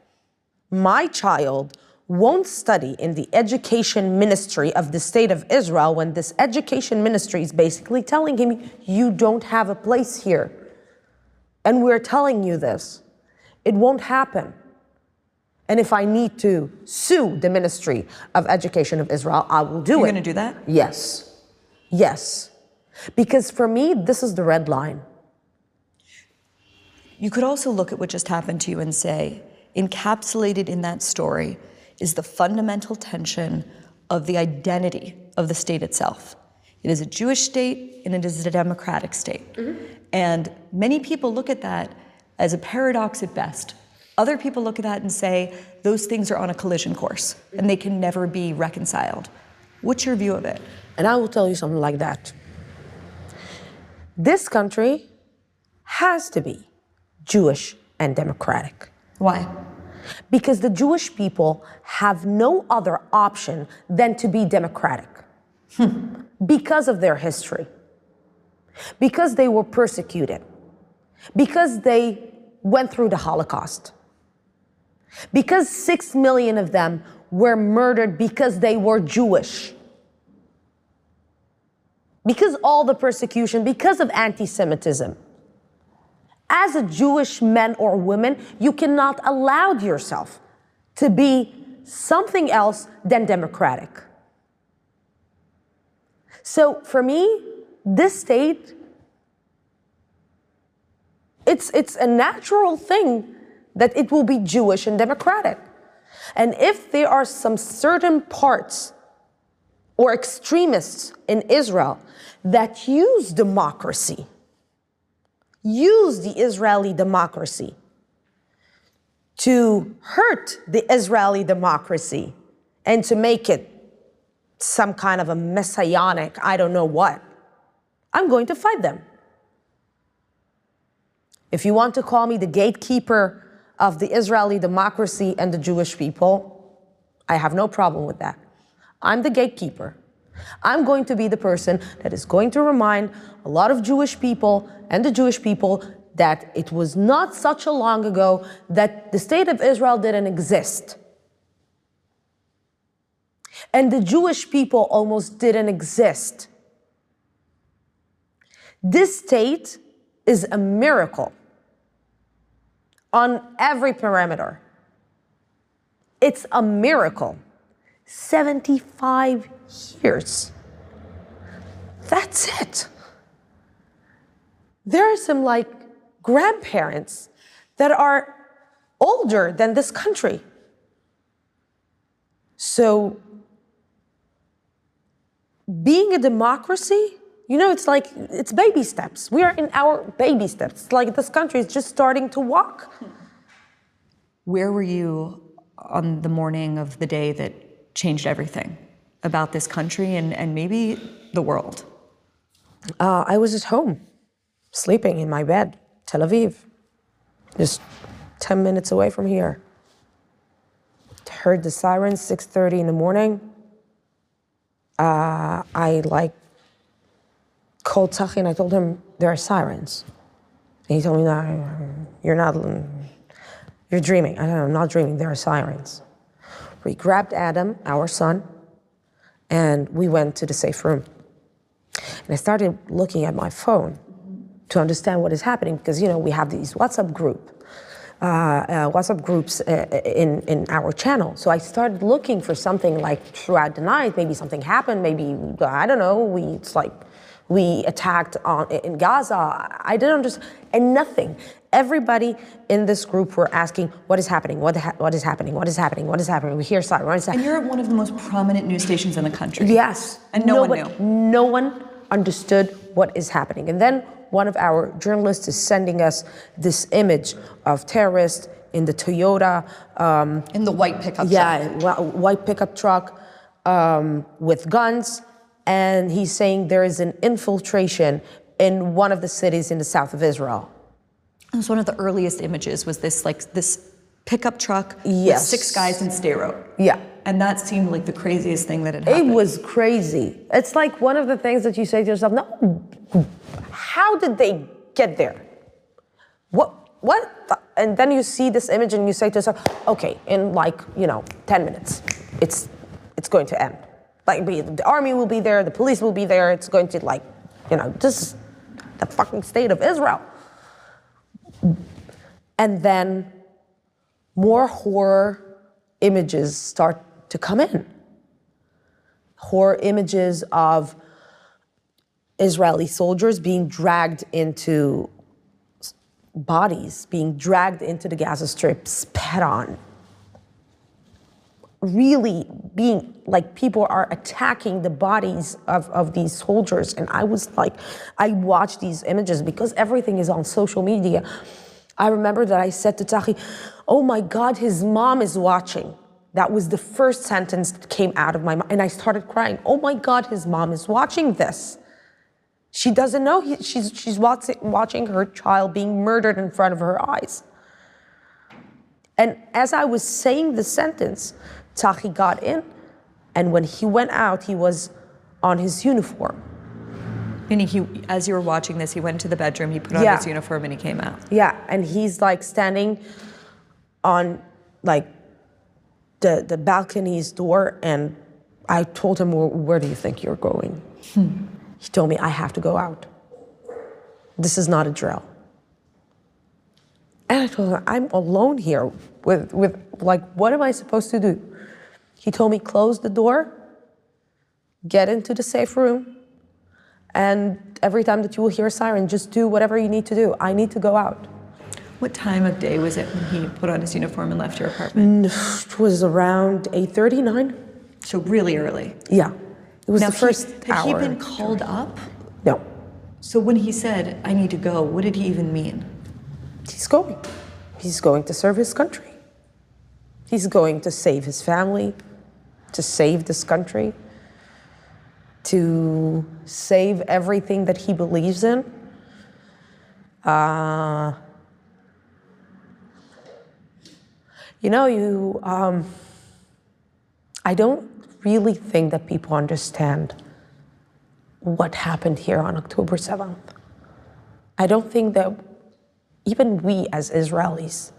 My child won't study in the education ministry of the state of Israel when this education ministry is basically telling him, You don't have a place here. And we're telling you this. It won't happen. And if I need to sue the Ministry of Education of Israel, I will do You're it. You're going to do that? Yes. Yes. Because for me, this is the red line. You could also look at what just happened to you and say, encapsulated in that story is the fundamental tension of the identity of the state itself. It is a Jewish state and it is a democratic state. Mm-hmm. And many people look at that as a paradox at best. Other people look at that and say those things are on a collision course and they can never be reconciled. What's your view of it? And I will tell you something like that. This country has to be Jewish and democratic. Why? Because the Jewish people have no other option than to be democratic hmm. because of their history, because they were persecuted, because they went through the Holocaust, because six million of them were murdered because they were Jewish. Because all the persecution, because of anti Semitism as a Jewish man or woman, you cannot allow yourself to be something else than democratic. So for me, this state, it's, it's a natural thing that it will be Jewish and democratic. And if there are some certain parts or extremists in Israel that use democracy use the Israeli democracy to hurt the Israeli democracy and to make it some kind of a messianic, I don't know what, I'm going to fight them. If you want to call me the gatekeeper of the Israeli democracy and the Jewish people, I have no problem with that. I'm the gatekeeper. I'm going to be the person that is going to remind a lot of Jewish people and the Jewish people that it was not such a long ago that the state of Israel didn't exist. And the Jewish people almost didn't exist. This state is a miracle on every parameter. It's a miracle. 75 years. That's it. There are some like grandparents that are older than this country. So, being a democracy, you know, it's like it's baby steps. We are in our baby steps. It's like this country is just starting to walk. Where were you on the morning of the day that changed everything? About this country and, and maybe the world? Uh, I was at home, sleeping in my bed, Tel Aviv, just 10 minutes away from here. Heard the sirens 6:30 in the morning. Uh, I like called Tzachi and I told him there are sirens. And he told me, no, you're not, you're dreaming. I don't know, I'm not dreaming, there are sirens. We grabbed Adam, our son, and we went to the safe room. And I started looking at my phone to understand what is happening because, you know, we have these WhatsApp group. Uh, uh, WhatsApp groups uh, in, in our channel. So I started looking for something like throughout the night, maybe something happened, maybe, I don't know, we, it's like we attacked on, in Gaza. I didn't understand, and nothing. Everybody in this group were asking, what is happening? What, ha- what is happening? What is happening? What is happening? We hear siren. What is And you're at one of the most prominent news stations in the country. Yes. And no, one knew. No one understood what is happening. And then one of our journalists is sending us this image of terrorists in the Toyota. Um, in the white pickup yeah, truck. white pickup truck um, with guns. And he's saying there is an infiltration in one of the cities in the south of Israel. It was one of the earliest images was this like this pickup truck Yes. with six guys in Sderot. Yeah. And that seemed like the craziest thing that had It was crazy. It's like one of the things that you say to yourself, no, how did they get there? What, what? the-" And then you see this image and you say to yourself, okay, in like, you know, 10 minutes, it's, it's going to end. Like be- the army will be there, the police will be there, it's going to like, you know, just the fucking state of Israel. And then more horror images start to come in. Horror images of Israeli soldiers being dragged into bodies, being dragged into the Gaza Strip, spat on. Really being like people are attacking the bodies of, of these soldiers. And I was like, I watched these images because everything is on social media. I remember that I said to Tzachi, Oh my God, his mom is watching. That was the first sentence that came out of my mouth. And I started crying. Oh my God, his mom is watching this. She doesn't know he, she's, she's watching, watching her child being murdered in front of her eyes. And as I was saying the sentence, Tzachi got in, and when he went out, he was on his uniform. Meaning, he, as you were watching this, he went into the bedroom, he put on Yeah. his uniform, and he came out. Yeah, and he's like standing on like the the balcony's door, and I told him, "Where, where do you think you're going?" Hmm. He told me, "I have to go out. This is not a drill." And I told him, "I'm alone here with with like, what am I supposed to do?" He told me, "Close the door, get into the safe room." And every time that you will hear a siren, just do whatever you need to do. I need to go out. What time of day was it when he put on his uniform and left your apartment? Mm, it was around 8.39. So really early. Yeah. It was now, the first he, had he been called up? no. So when he said, I need to go, what did he even mean? He's going. He's going to serve his country. He's going to save his family, to save this country, to save everything that he believes in. Uh, you know, you. Um, I don't really think that people understand what happened here on October 7th. I don't think that even we as Israelis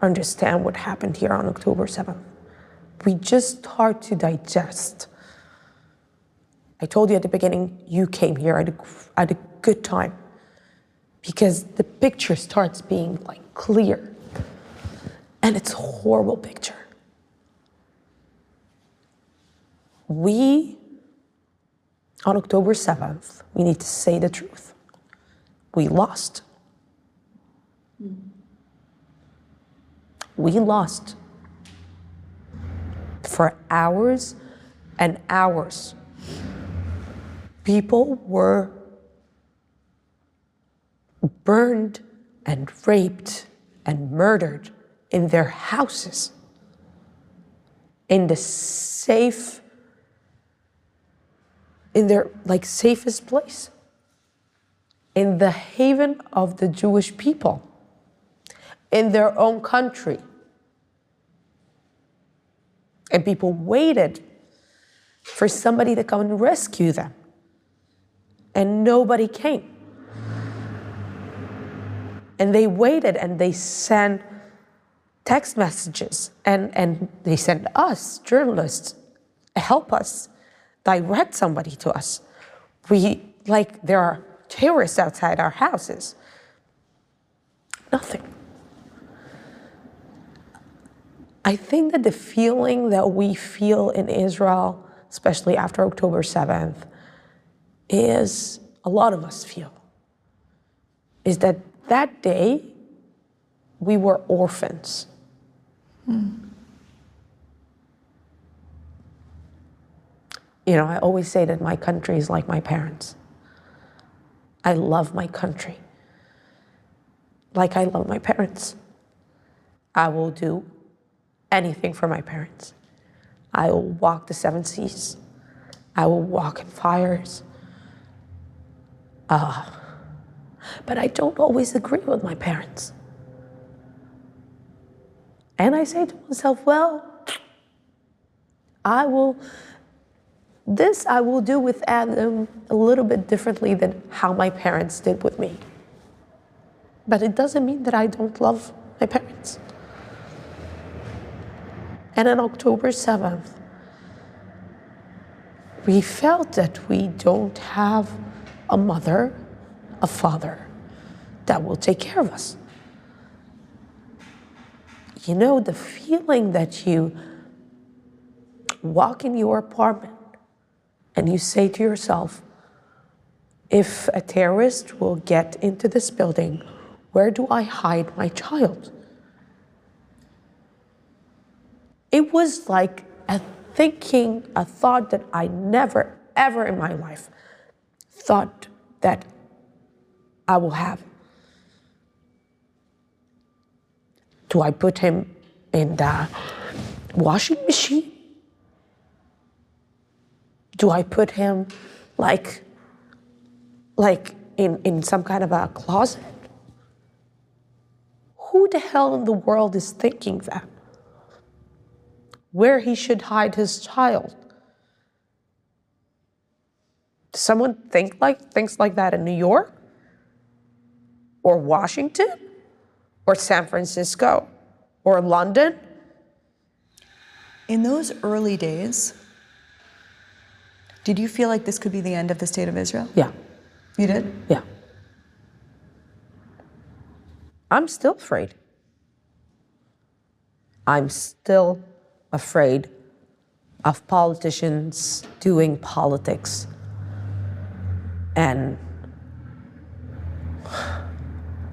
understand what happened here on October 7th. We just start to digest. I told you at the beginning, you came here at a, at a good time because the picture starts being like clear. And it's a horrible picture. We, on October 7th, we need to say the truth. We lost. Hmm. We lost for hours and hours. People were burned and raped and murdered in their houses, in the safe, in their like safest place, in the haven of the Jewish people, in their own country. And people waited for somebody to come and rescue them. And nobody came. And they waited and they sent text messages and, and they sent us, journalists, help us, direct somebody to us. We, like, there are terrorists outside our houses. Nothing. I think that the feeling that we feel in Israel, especially after October 7th, is a lot of us feel, is that that day we were orphans. Hmm. You know, I always say that my country is like my parents. I love my country like I love my parents. I will do anything for my parents. I will walk the seven seas. I will walk in fires. Uh, but I don't always agree with my parents. And I say to myself, well, I will, this I will do with Adam a little bit differently than how my parents did with me. But it doesn't mean that I don't love my parents. And on October 7th, we felt that we don't have a mother, a father that will take care of us. You know, the feeling that you walk in your apartment and you say to yourself, if a terrorist will get into this building, where do I hide my child? It was like a thinking, a thought that I never, ever in my life thought that I will have. Do I put him in the washing machine? Do I put him like like in, in some kind of a closet? Who the hell in the world is thinking that? Where he should hide his child? Does someone think like thinks like that in New York? Or Washington? Or San Francisco? Or London? In those early days, did you feel like this could be the end of the state of Israel? Yeah. You did? Yeah. I'm still afraid. I'm still afraid of politicians doing politics and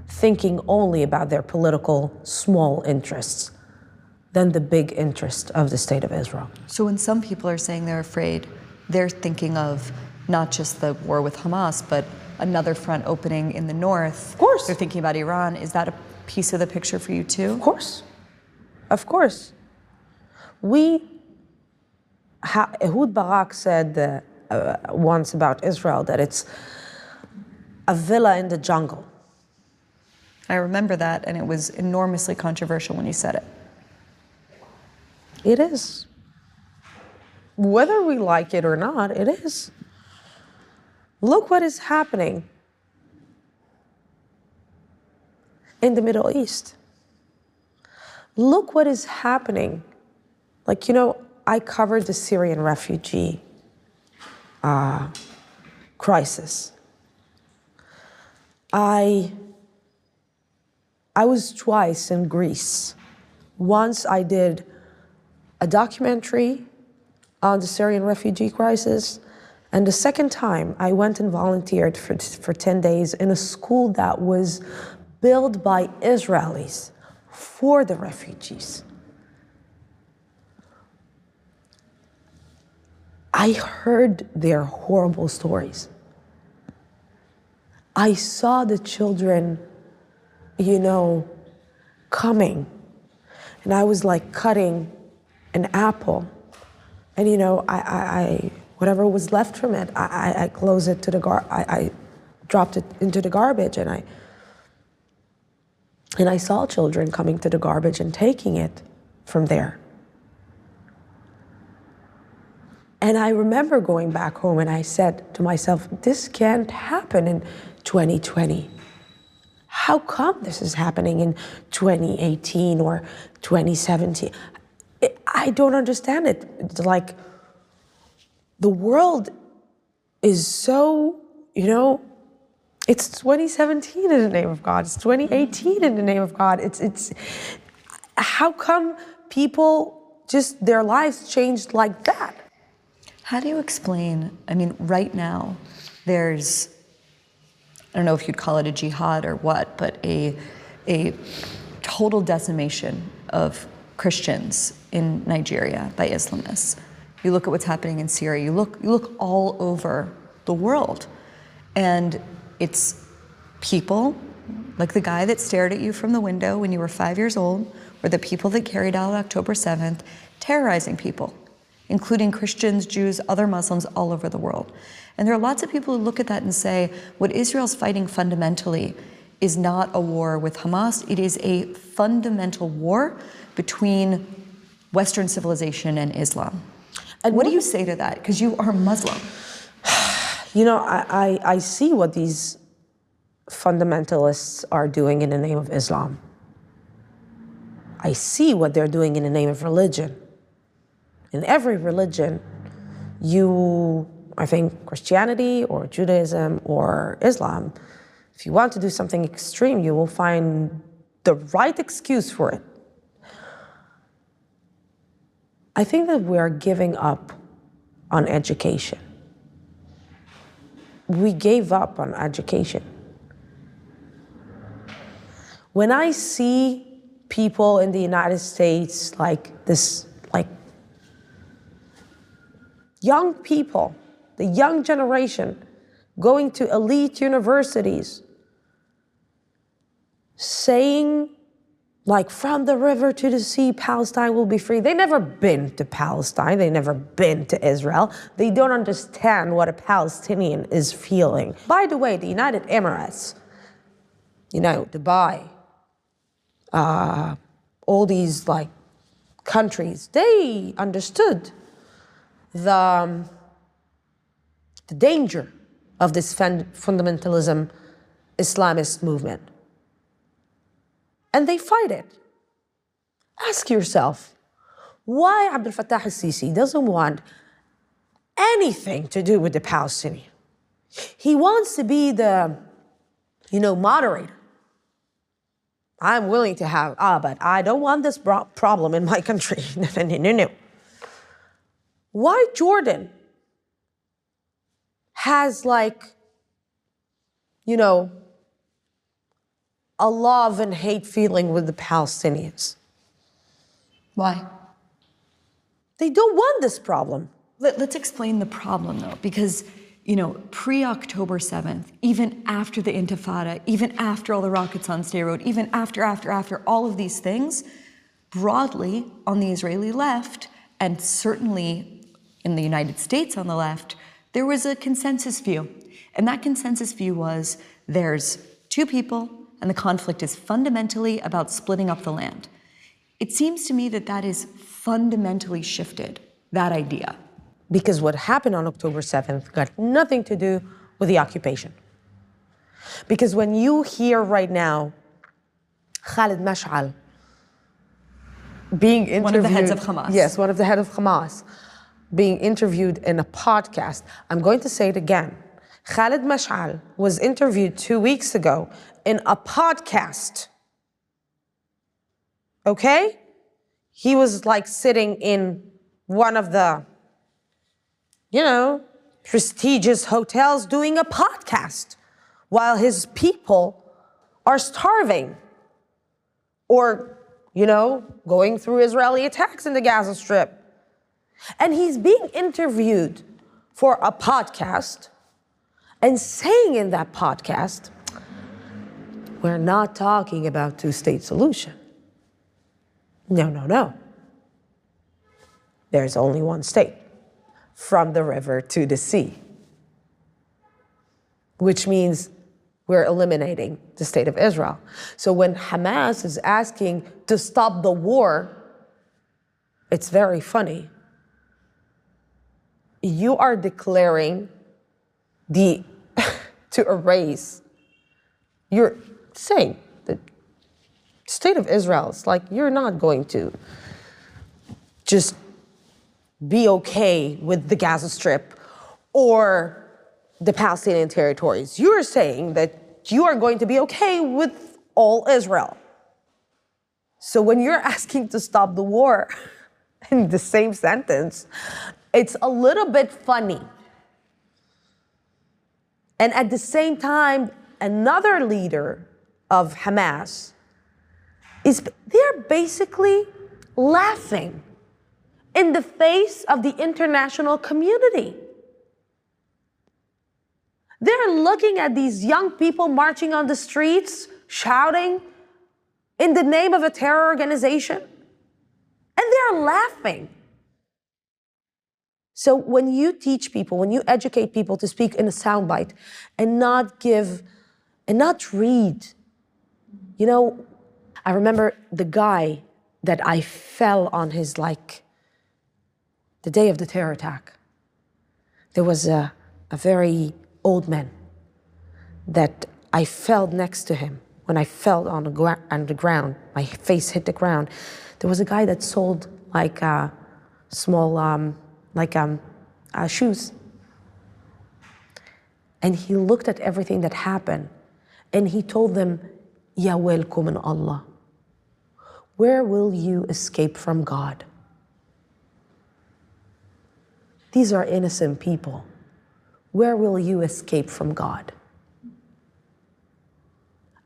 thinking only about their political small interests than the big interest of the state of Israel. So when some people are saying they're afraid, they're thinking of not just the war with Hamas, but another front opening in the north. Of course. They're thinking about Iran. Is that a piece of the picture for you too? Of course. Of course. We, ha, Ehud Barak said uh, uh, once about Israel that it's a villa in the jungle. I remember that, and it was enormously controversial when you said it. It is. Whether we like it or not, it is. Look what is happening in the Middle East. Look what is happening. Like, you know, I covered the Syrian refugee uh, crisis. I, I was twice in Greece. Once I did a documentary on the Syrian refugee crisis. And the second time, I went and volunteered for, for 10 days in a school that was built by Israelis for the refugees. I heard their horrible stories. I saw the children, you know, coming. And I was like cutting an apple. And, you know, I, I, I whatever was left from it, I, I, I closed it to the gar, I, I dropped it into the garbage and I, and I saw children coming to the garbage and taking it from there. And I remember going back home and I said to myself, this can't happen in 2020. How come this is happening in 2018 or 2017? I don't understand it. It's like the world is so, you know, it's 2017 in the name of God. It's 2018 in the name of God. It's it's how come people just their lives changed like that? How do you explain? I mean, right now, there's, I don't know if you'd call it a jihad or what, but a, a total decimation of Christians in Nigeria by Islamists. You look at what's happening in Syria, you look, you look all over the world. And it's people like the guy that stared at you from the window when you were five years old, or the people that carried out October 7th, terrorizing people, including Christians, Jews, other Muslims all over the world. And there are lots of people who look at that and say, what Israel's fighting fundamentally is not a war with Hamas, it is a fundamental war between Western civilization and Islam. And what do you say to that? Because you are Muslim. <sighs> You know, I, I, I see what these fundamentalists are doing in the name of Islam. I see what they're doing in the name of religion. In every religion, you, I think, Christianity or Judaism or Islam, if you want to do something extreme, you will find the right excuse for it. I think that we are giving up on education. We gave up on education. When I see people in the United States like this, young people, the young generation, going to elite universities, saying like from the river to the sea, Palestine will be free. They never been to Palestine. They never been to Israel. They don't understand what a Palestinian is feeling. By the way, the United Emirates, you know, Dubai, uh, all these like countries, they understood the, um, the danger of this fundamentalism Islamist movement and they fight it. Ask yourself, why Abdel Fattah al-Sisi doesn't want anything to do with the Palestinian? He wants to be the, you know, moderator. I'm willing to have, ah, but I don't want this problem in my country. <laughs> no, no, no, no. Why Jordan has like, you know, a love and hate feeling with the Palestinians. Why? They don't want this problem. Let, us explain the problem though, because you know, pre October 7th, even after the Intifada, even after all the rockets on Sderot, Road, even after, after, after all of these things, broadly on the Israeli left, and certainly in the United States on the left, there was a consensus view. And that consensus view was there's two people, and the conflict is fundamentally about splitting up the land. It seems to me that that is fundamentally shifted, that idea. Because what happened on October 7th got nothing to do with the occupation. Because when you hear right now Khalid Mash'al being interviewed. One of the heads of Hamas. Yes, one of the head of Hamas being interviewed in a podcast. I'm going to say it again. Khalid Mash'al was interviewed two weeks ago in a podcast. Okay? He was like sitting in one of the, you know, prestigious hotels doing a podcast while his people are starving or, you know, going through Israeli attacks in the Gaza Strip. And he's being interviewed for a podcast and saying in that podcast, we're not talking about two-state solution. No, no, no. There's only one state, from the river to the sea, which means we're eliminating the state of Israel. So when Hamas is asking to stop the war, it's very funny. You are declaring the <laughs> to erase you're saying the state of Israel is like you're not going to just be okay with the Gaza Strip or the Palestinian territories. You're saying that you are going to be okay with all Israel. So when you're <laughs> asking to stop the war <laughs> in the same sentence, it's a little bit funny. And at the same time, another leader of Hamas is they're basically laughing in the face of the international community. They're looking at these young people marching on the streets, shouting in the name of a terror organization, and they're laughing. So when you teach people, when you educate people to speak in a soundbite and not give and not read, you know, I remember the guy that I fell on his like the day of the terror attack. There was a, a very old man that I fell next to him. When I fell on the, on the ground, my face hit the ground. There was a guy that sold like a small um, like um, uh, shoes. And he looked at everything that happened and he told them, Ya welcome in Allah. Where will you escape from God? These are innocent people. Where will you escape from God?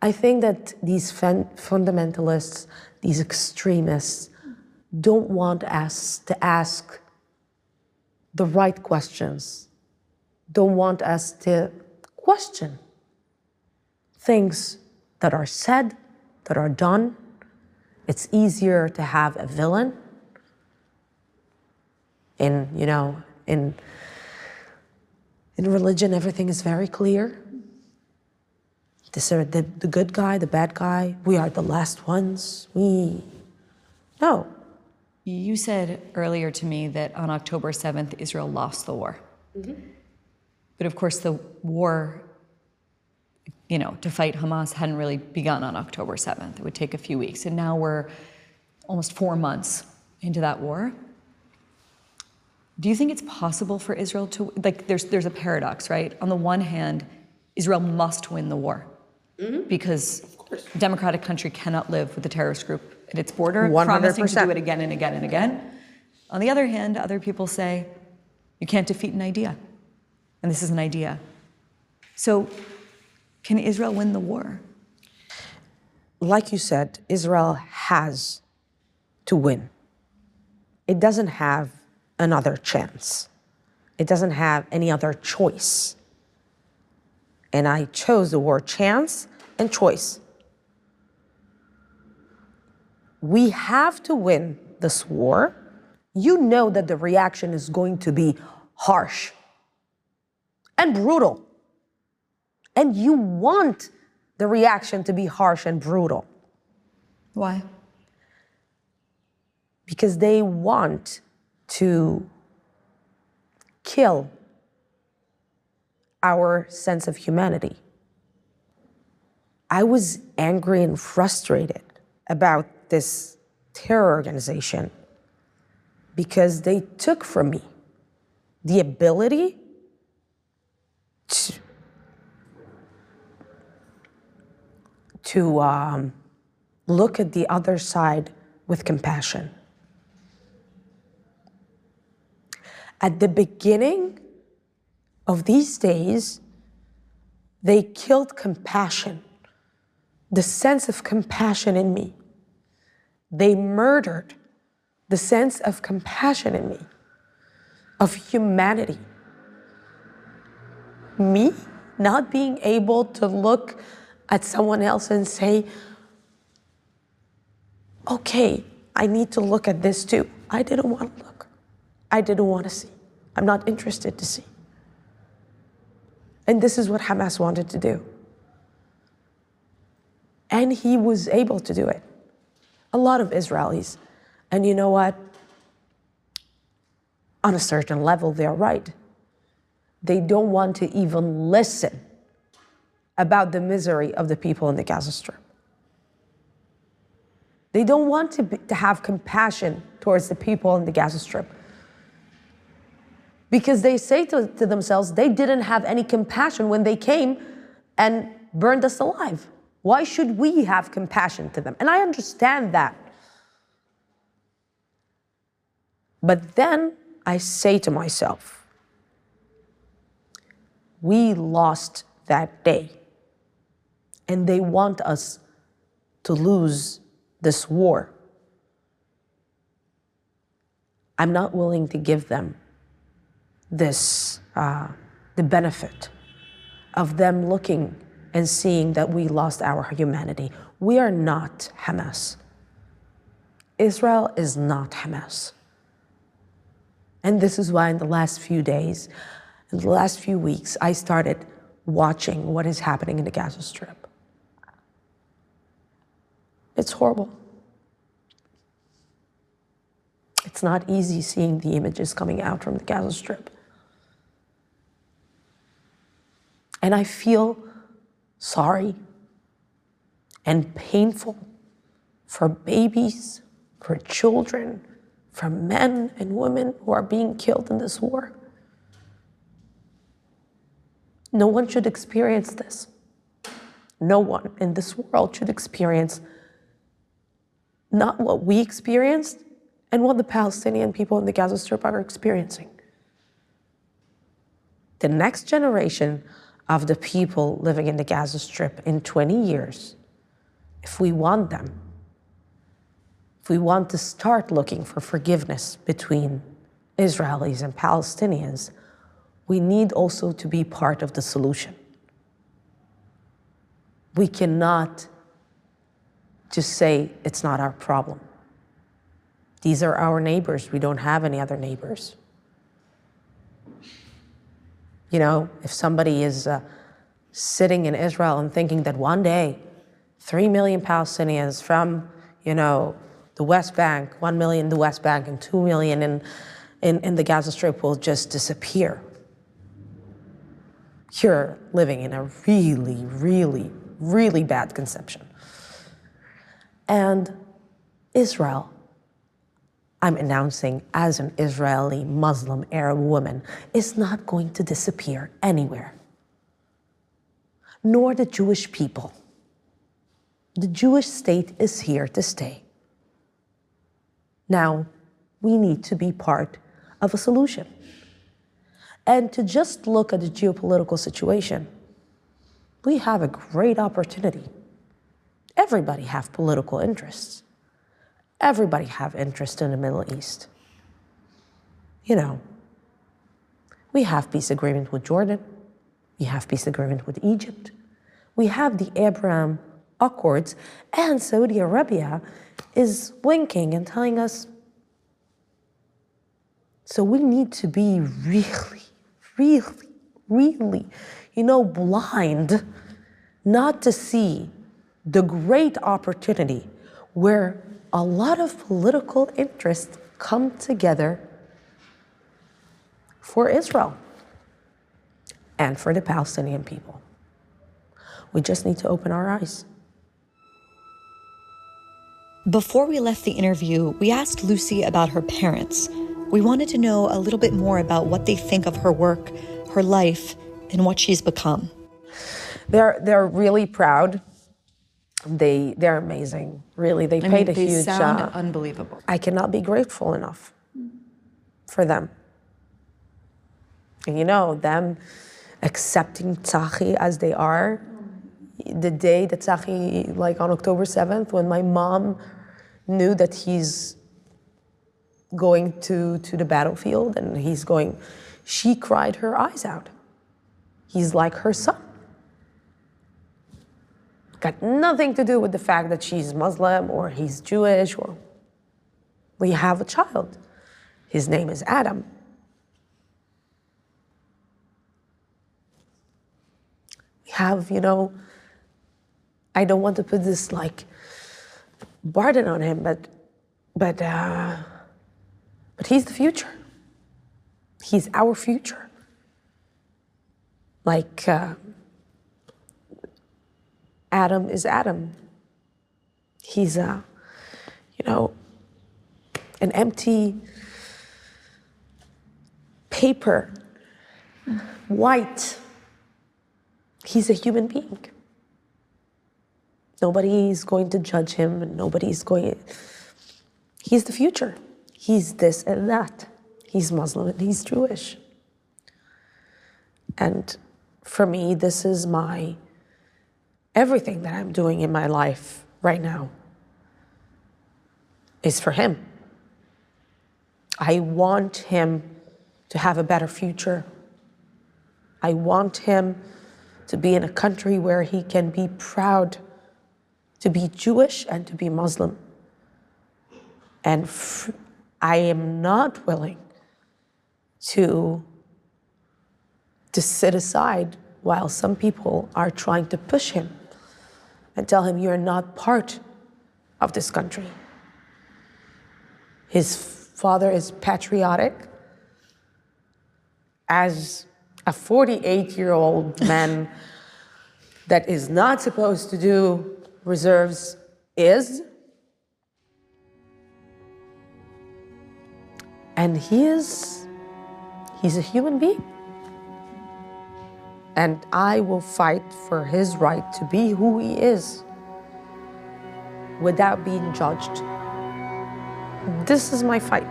I think that these fundamentalists, these extremists, don't want us to ask the right questions, don't want us to question things that are said, that are done, It's easier to have a villain in, you know, in in religion everything is very clear. This the, the good guy, the bad guy, we are the last ones. We no. You said earlier to me that on October 7th, Israel lost the war. Mm-hmm. But of course, the war, you know, to fight Hamas hadn't really begun on October 7th. It would take a few weeks. And now we're almost four months into that war. Do you think it's possible for Israel to, like, there's, there's a paradox, right? On the one hand, Israel must win the war mm-hmm. because a democratic country cannot live with a terrorist group at its border, promising to do it again and again and again. On the other hand, other people say you can't defeat an idea. And this is an idea. So, can Israel win the war? Like you said, Israel has to win. It doesn't have another chance. It doesn't have any other choice. And I chose the word chance and choice. We have to win this war. You know that the reaction is going to be harsh and brutal. And you want the reaction to be harsh and brutal Why? because they want to kill our sense of humanity. I was angry and frustrated about this terror organization because they took from me the ability to, to um, look at the other side with compassion. At the beginning of these days, they killed compassion, the sense of compassion in me. They murdered the sense of compassion in me, of humanity. Me not being able to look at someone else and say, okay, I need to look at this too. I didn't want to look. I didn't want to see. I'm not interested to see. And this is what Hamas wanted to do. And he was able to do it. A lot of Israelis. And you know what? On a certain level, they're right. They don't want to even listen about the misery of the people in the Gaza Strip. They don't want to, be, to have compassion towards the people in the Gaza Strip because they say to, to themselves they didn't have any compassion when they came and burned us alive. Why should we have compassion to them? And I understand that. But then I say to myself, we lost that day, and they want us to lose this war. I'm not willing to give them this uh, the benefit of them looking and seeing that we lost our humanity. We are not Hamas. Israel is not Hamas. And this is why, in the last few days, in the last few weeks, I started watching what is happening in the Gaza Strip. It's horrible. It's not easy seeing the images coming out from the Gaza Strip. And I feel sorry and painful for babies, for children, for men and women who are being killed in this war. No one should experience this. No one in this world should experience not what we experienced and what the Palestinian people in the Gaza Strip are experiencing. The next generation of the people living in the Gaza Strip in 20 years, if we want them, if we want to start looking for forgiveness between Israelis and Palestinians, we need also to be part of the solution. We cannot just say it's not our problem. These are our neighbors. We don't have any other neighbors. You know, if somebody is uh, sitting in Israel and thinking that one day, three million Palestinians from, you know, the West Bank, one million in the West Bank, and two million in, in, in the Gaza Strip will just disappear. You're living in a really, really, really bad conception. And Israel, I'm announcing as an Israeli Muslim Arab woman, is not going to disappear anywhere. Nor the Jewish people. The Jewish state is here to stay. Now, we need to be part of a solution. And to just look at the geopolitical situation, we have a great opportunity. Everybody have political interests. Everybody have interest in the Middle East. You know, we have peace agreement with Jordan. We have peace agreement with Egypt. We have the Abraham Accords, and Saudi Arabia is winking and telling us. So we need to be really, really, really, you know, blind not to see the great opportunity where a lot of political interests come together for Israel and for the Palestinian people. We just need to open our eyes. Before we left the interview, we asked Lucy about her parents. We wanted to know a little bit more about what they think of her work, her life, and what she's become. They're, they're really proud. They, they're amazing. Really, they I paid mean, a they huge. sound uh, unbelievable. I cannot be grateful enough for them. And you know, them accepting Tzachi as they are. The day that Tzachi, like on October 7th, when my mom knew that he's going to, to the battlefield and he's going, she cried her eyes out. He's like her son. Got nothing to do with the fact that she's Muslim or he's Jewish or we have a child. His name is Adam. We have, you know, I don't want to put this like burden on him, but but uh, but he's the future. He's our future. Like uh, Adam is Adam. He's a, you know, an empty paper, white. He's a human being. Nobody's going to judge him, and nobody's going. He's the future. He's this and that. He's Muslim and he's Jewish. And for me, this is my everything that I'm doing in my life right now is for him. I want him to have a better future. I want him to be in a country where he can be proud to be Jewish and to be Muslim. And I am not willing to, to sit aside while some people are trying to push him and tell him you're not part of this country. His father is patriotic. As a 48 year old man that is not supposed to do reserves is. And he is, he's a human being. And I will fight for his right to be who he is without being judged. This is my fight.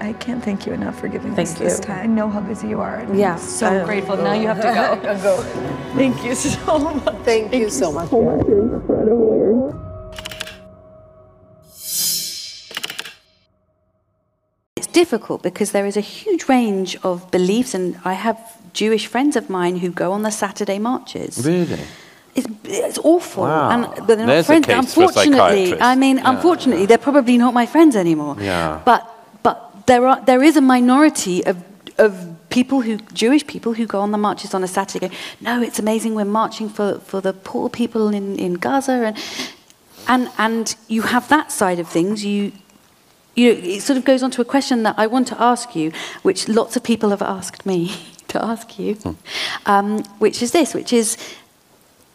I can't thank you enough for giving Thank us this time. I know how busy you are. and Yeah, I'm so I- grateful. Now you have to go. <laughs> Go. Thank you so much. Thank, you so much. It's difficult because there is a huge range of beliefs, and I have Jewish friends of mine who go on the Saturday marches. Really? It's it's awful. Wow. And but they're not There's a friends. case unfortunately. I mean, Yeah. unfortunately, they're probably not my friends anymore. Yeah. But but there are there is a minority of of people who Jewish people who go on the marches on a Saturday. Go, no, it's amazing. We're marching for, for the poor people in, in Gaza, and and and you have that side of things. You you know, it sort of goes on to a question that I want to ask you, which lots of people have asked me <laughs> to ask you, um, which is this, which is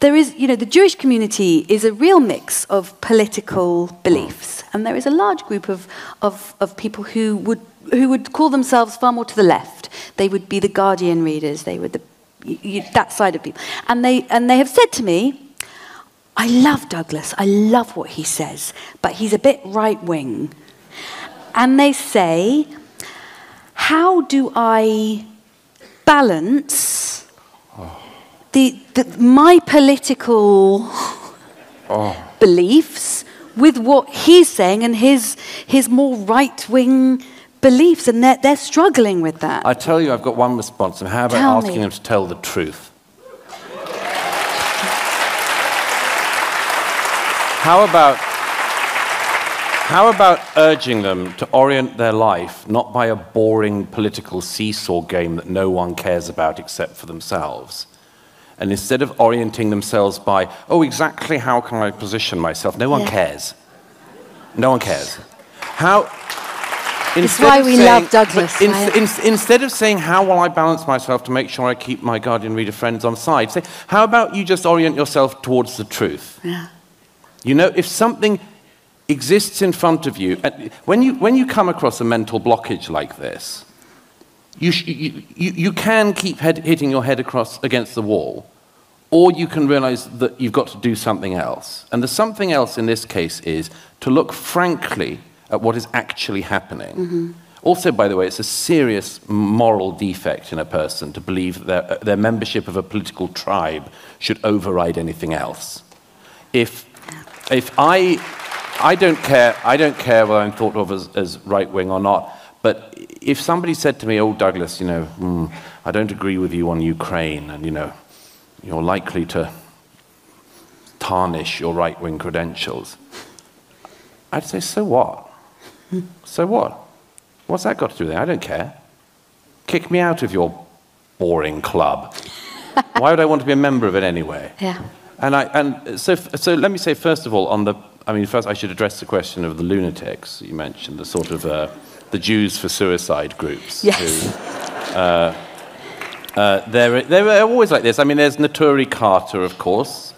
there is, you know, the Jewish community is a real mix of political beliefs, and there is a large group of, of, of people who would, who would call themselves far more to the left. They would be the Guardian readers, they would the, you, that side of people. And they, and they have said to me, I love Douglas, I love what he says, but he's a bit right wing. And they say, how do I balance the, the, my political oh. beliefs with what he's saying and his, his more right wing beliefs? And they're, they're struggling with that. I tell you, I've got one response. And how about Tell asking me. them to tell the truth? How about how about urging them to orient their life not by a boring political seesaw game that no one cares about except for themselves? And instead of orienting themselves by, oh, exactly how can I position myself? No one Yeah. cares. No one cares. How. It's instead why of we saying- love Douglas. in- in- instead of saying, how will I balance myself to make sure I keep my Guardian reader friends on side, say, how about you just orient yourself towards the truth? Yeah. You know, if something exists in front of you, and when you, when you come across a mental blockage like this, you, sh- you, you, you can keep head, hitting your head across against the wall, or you can realize that you've got to do something else. And the something else in this case is to look frankly at what is actually happening. Mm-hmm. Also, by the way, it's a serious moral defect in a person to believe that their, their membership of a political tribe should override anything else. If, if I, I don't care, I don't care whether I'm thought of as, as right wing or not, but if somebody said to me, "Oh, Douglas, you know, hmm, I don't agree with you on Ukraine, and you know, you're likely to tarnish your right wing credentials," I'd say, "So what? so what? What's that got to do with it? I don't care. Kick me out of your boring club. Why would I want to be a member of it anyway?" Yeah. And, I, and so, so let me say, first of all, on the, I mean, first I should address the question of the lunatics you mentioned, the sort of, uh, the Jews for suicide groups. Yes. who, uh, uh, they're, they're always like this. I mean, there's Neturei Karta, of course.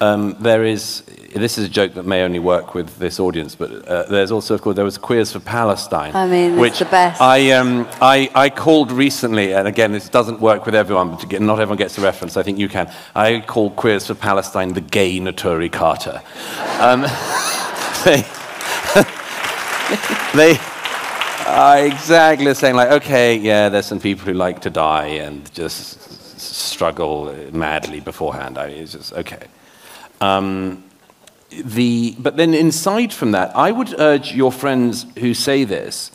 Um, there is, this is a joke that may only work with this audience, but uh, there's also, of course, there was Queers for Palestine. I mean, it's which the best. I, um, I, I called recently, and again, this doesn't work with everyone, but to get, not everyone gets the reference. I think you can. I called Queers for Palestine the gay Neturei Karta. Um, <laughs> they, <laughs> they are exactly saying, like, okay, yeah, there's some people who like to die and just s- struggle madly beforehand. I mean, it's just, okay. Um, the, but then inside from that, I would urge your friends who say this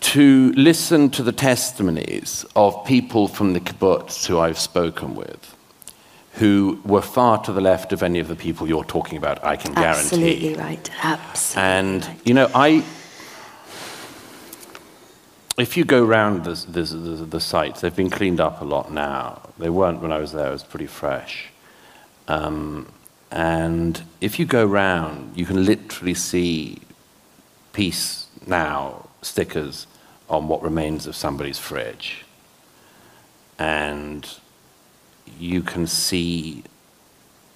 to listen to the testimonies of people from the kibbutz who I've spoken with, who were far to the left of any of the people you're talking about, I can guarantee. Absolutely right. Absolutely. And, right. you know, I. If you go round the, the, the, the sites, they've been cleaned up a lot now. They weren't when I was there, it was pretty fresh. Um, and if you go round, you can literally see peace now stickers on what remains of somebody's fridge. And you can see,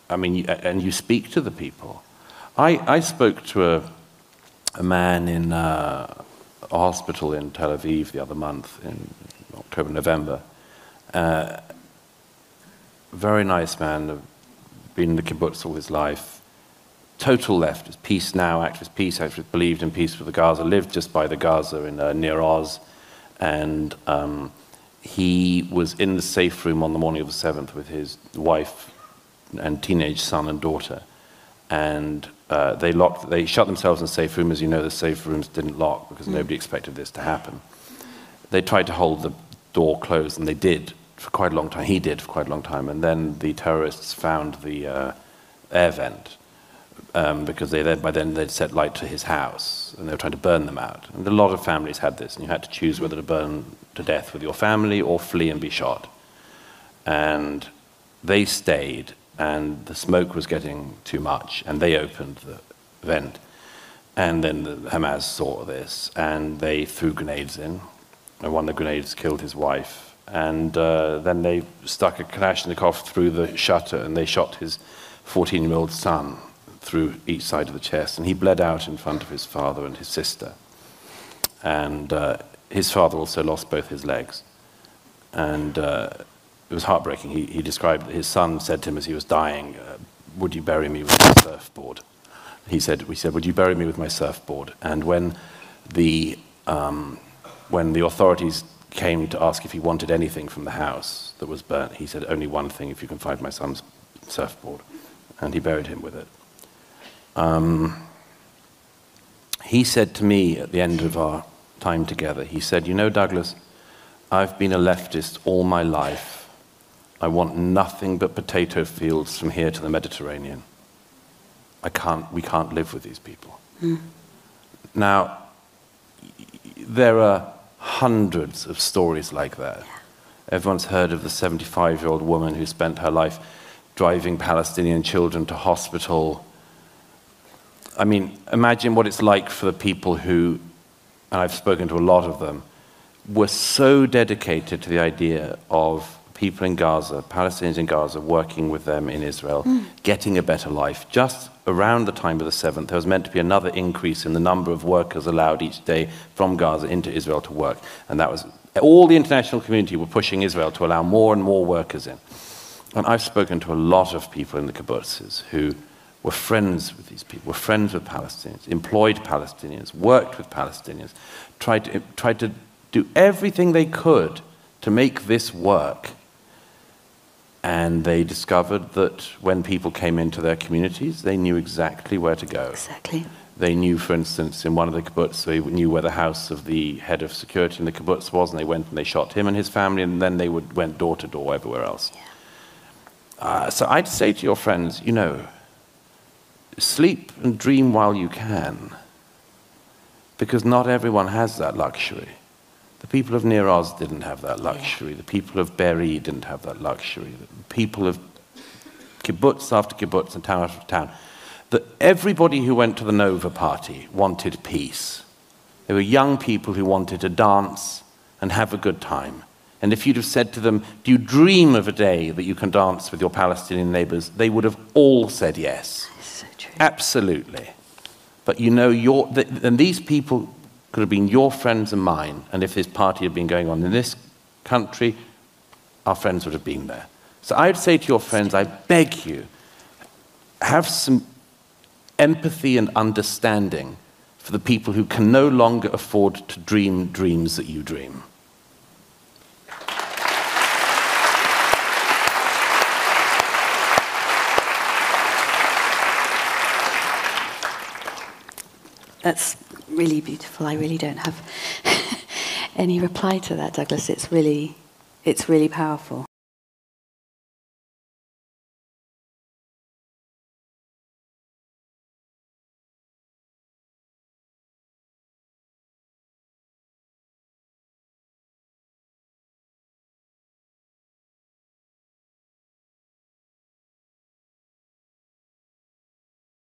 I mean, and you speak to the people. I, I spoke to a, a man in uh, a hospital in Tel Aviv the other month, in October, November. Uh, very nice man, been in the kibbutz all his life. Total leftist, peace now, activist peace, activist believed in peace with the Gaza, lived just by the Gaza in uh, Nir Oz. And um, he was in the safe room on the morning of the 7th with his wife and teenage son and daughter. And uh, they locked, they shut themselves in the safe room. As you know, the safe rooms didn't lock because nobody expected this to happen. They tried to hold the door closed, and they did. For quite a long time. He did for quite a long time. And then the terrorists found the uh, air vent um, because they then, by then they'd set light to his house and they were trying to burn them out. And a lot of families had this, and you had to choose whether to burn to death with your family or flee and be shot. And they stayed, and the smoke was getting too much, and they opened the vent. And then the Hamas saw this, and they threw grenades in. And one of the grenades killed his wife. And uh, then they stuck a Kalashnikov through the shutter, and they shot his 14 year old son through each side of the chest. And he bled out in front of his father and his sister. And uh, his father also lost both his legs. And uh, it was heartbreaking. He, he described his son said to him as he was dying, uh, Would you bury me with my surfboard? He said, We said, Would you bury me with my surfboard? And when the, um, when the authorities came to ask if he wanted anything from the house that was burnt, he said, Only one thing, if you can find my son's surfboard. And he buried him with it. Um, he said to me at the end of our time together, he said, You know, Douglas, I've been a leftist all my life. I want nothing but potato fields from here to the Mediterranean. I can't, we can't live with these people. Mm. Now, there are hundreds of stories like that. Everyone's heard of the 75 year old woman who spent her life driving Palestinian children to hospital. I mean, imagine what it's like for the people who, and I've spoken to a lot of them, were so dedicated to the idea of people in Gaza, Palestinians in Gaza, working with them in Israel, mm. getting a better life. Just around the time of the 7th, there was meant to be another increase in the number of workers allowed each day from Gaza into Israel to work. And that was all the international community were pushing Israel to allow more and more workers in. And I've spoken to a lot of people in the kibbutzes who were friends with these people, were friends with Palestinians, employed Palestinians, worked with Palestinians, tried to, tried to do everything they could to make this work. And they discovered that when people came into their communities, they knew exactly where to go. Exactly. They knew, for instance, in one of the kibbutz, they knew where the house of the head of security in the kibbutz was, and they went and they shot him and his family, and then they would, went door to door everywhere else. Yeah. Uh, so I'd say to your friends, you know, sleep and dream while you can, because not everyone has that luxury. The people of Nir Oz didn't have that luxury. The people of Be'eri didn't have that luxury. The people of kibbutz after kibbutz and town after town. That everybody who went to the Nova party wanted peace. There were young people who wanted to dance and have a good time. And if you'd have said to them, Do you dream of a day that you can dance with your Palestinian neighbors? They would have all said yes. So Absolutely. But you know, your, and these people could have been your friends and mine. And if this party had been going on in this country, our friends would have been there. So I'd say to your friends, I beg you, have some empathy and understanding for the people who can no longer afford to dream dreams that you dream. That's really beautiful. I really don't have <laughs> any reply to that, Douglas. It's really, it's really powerful.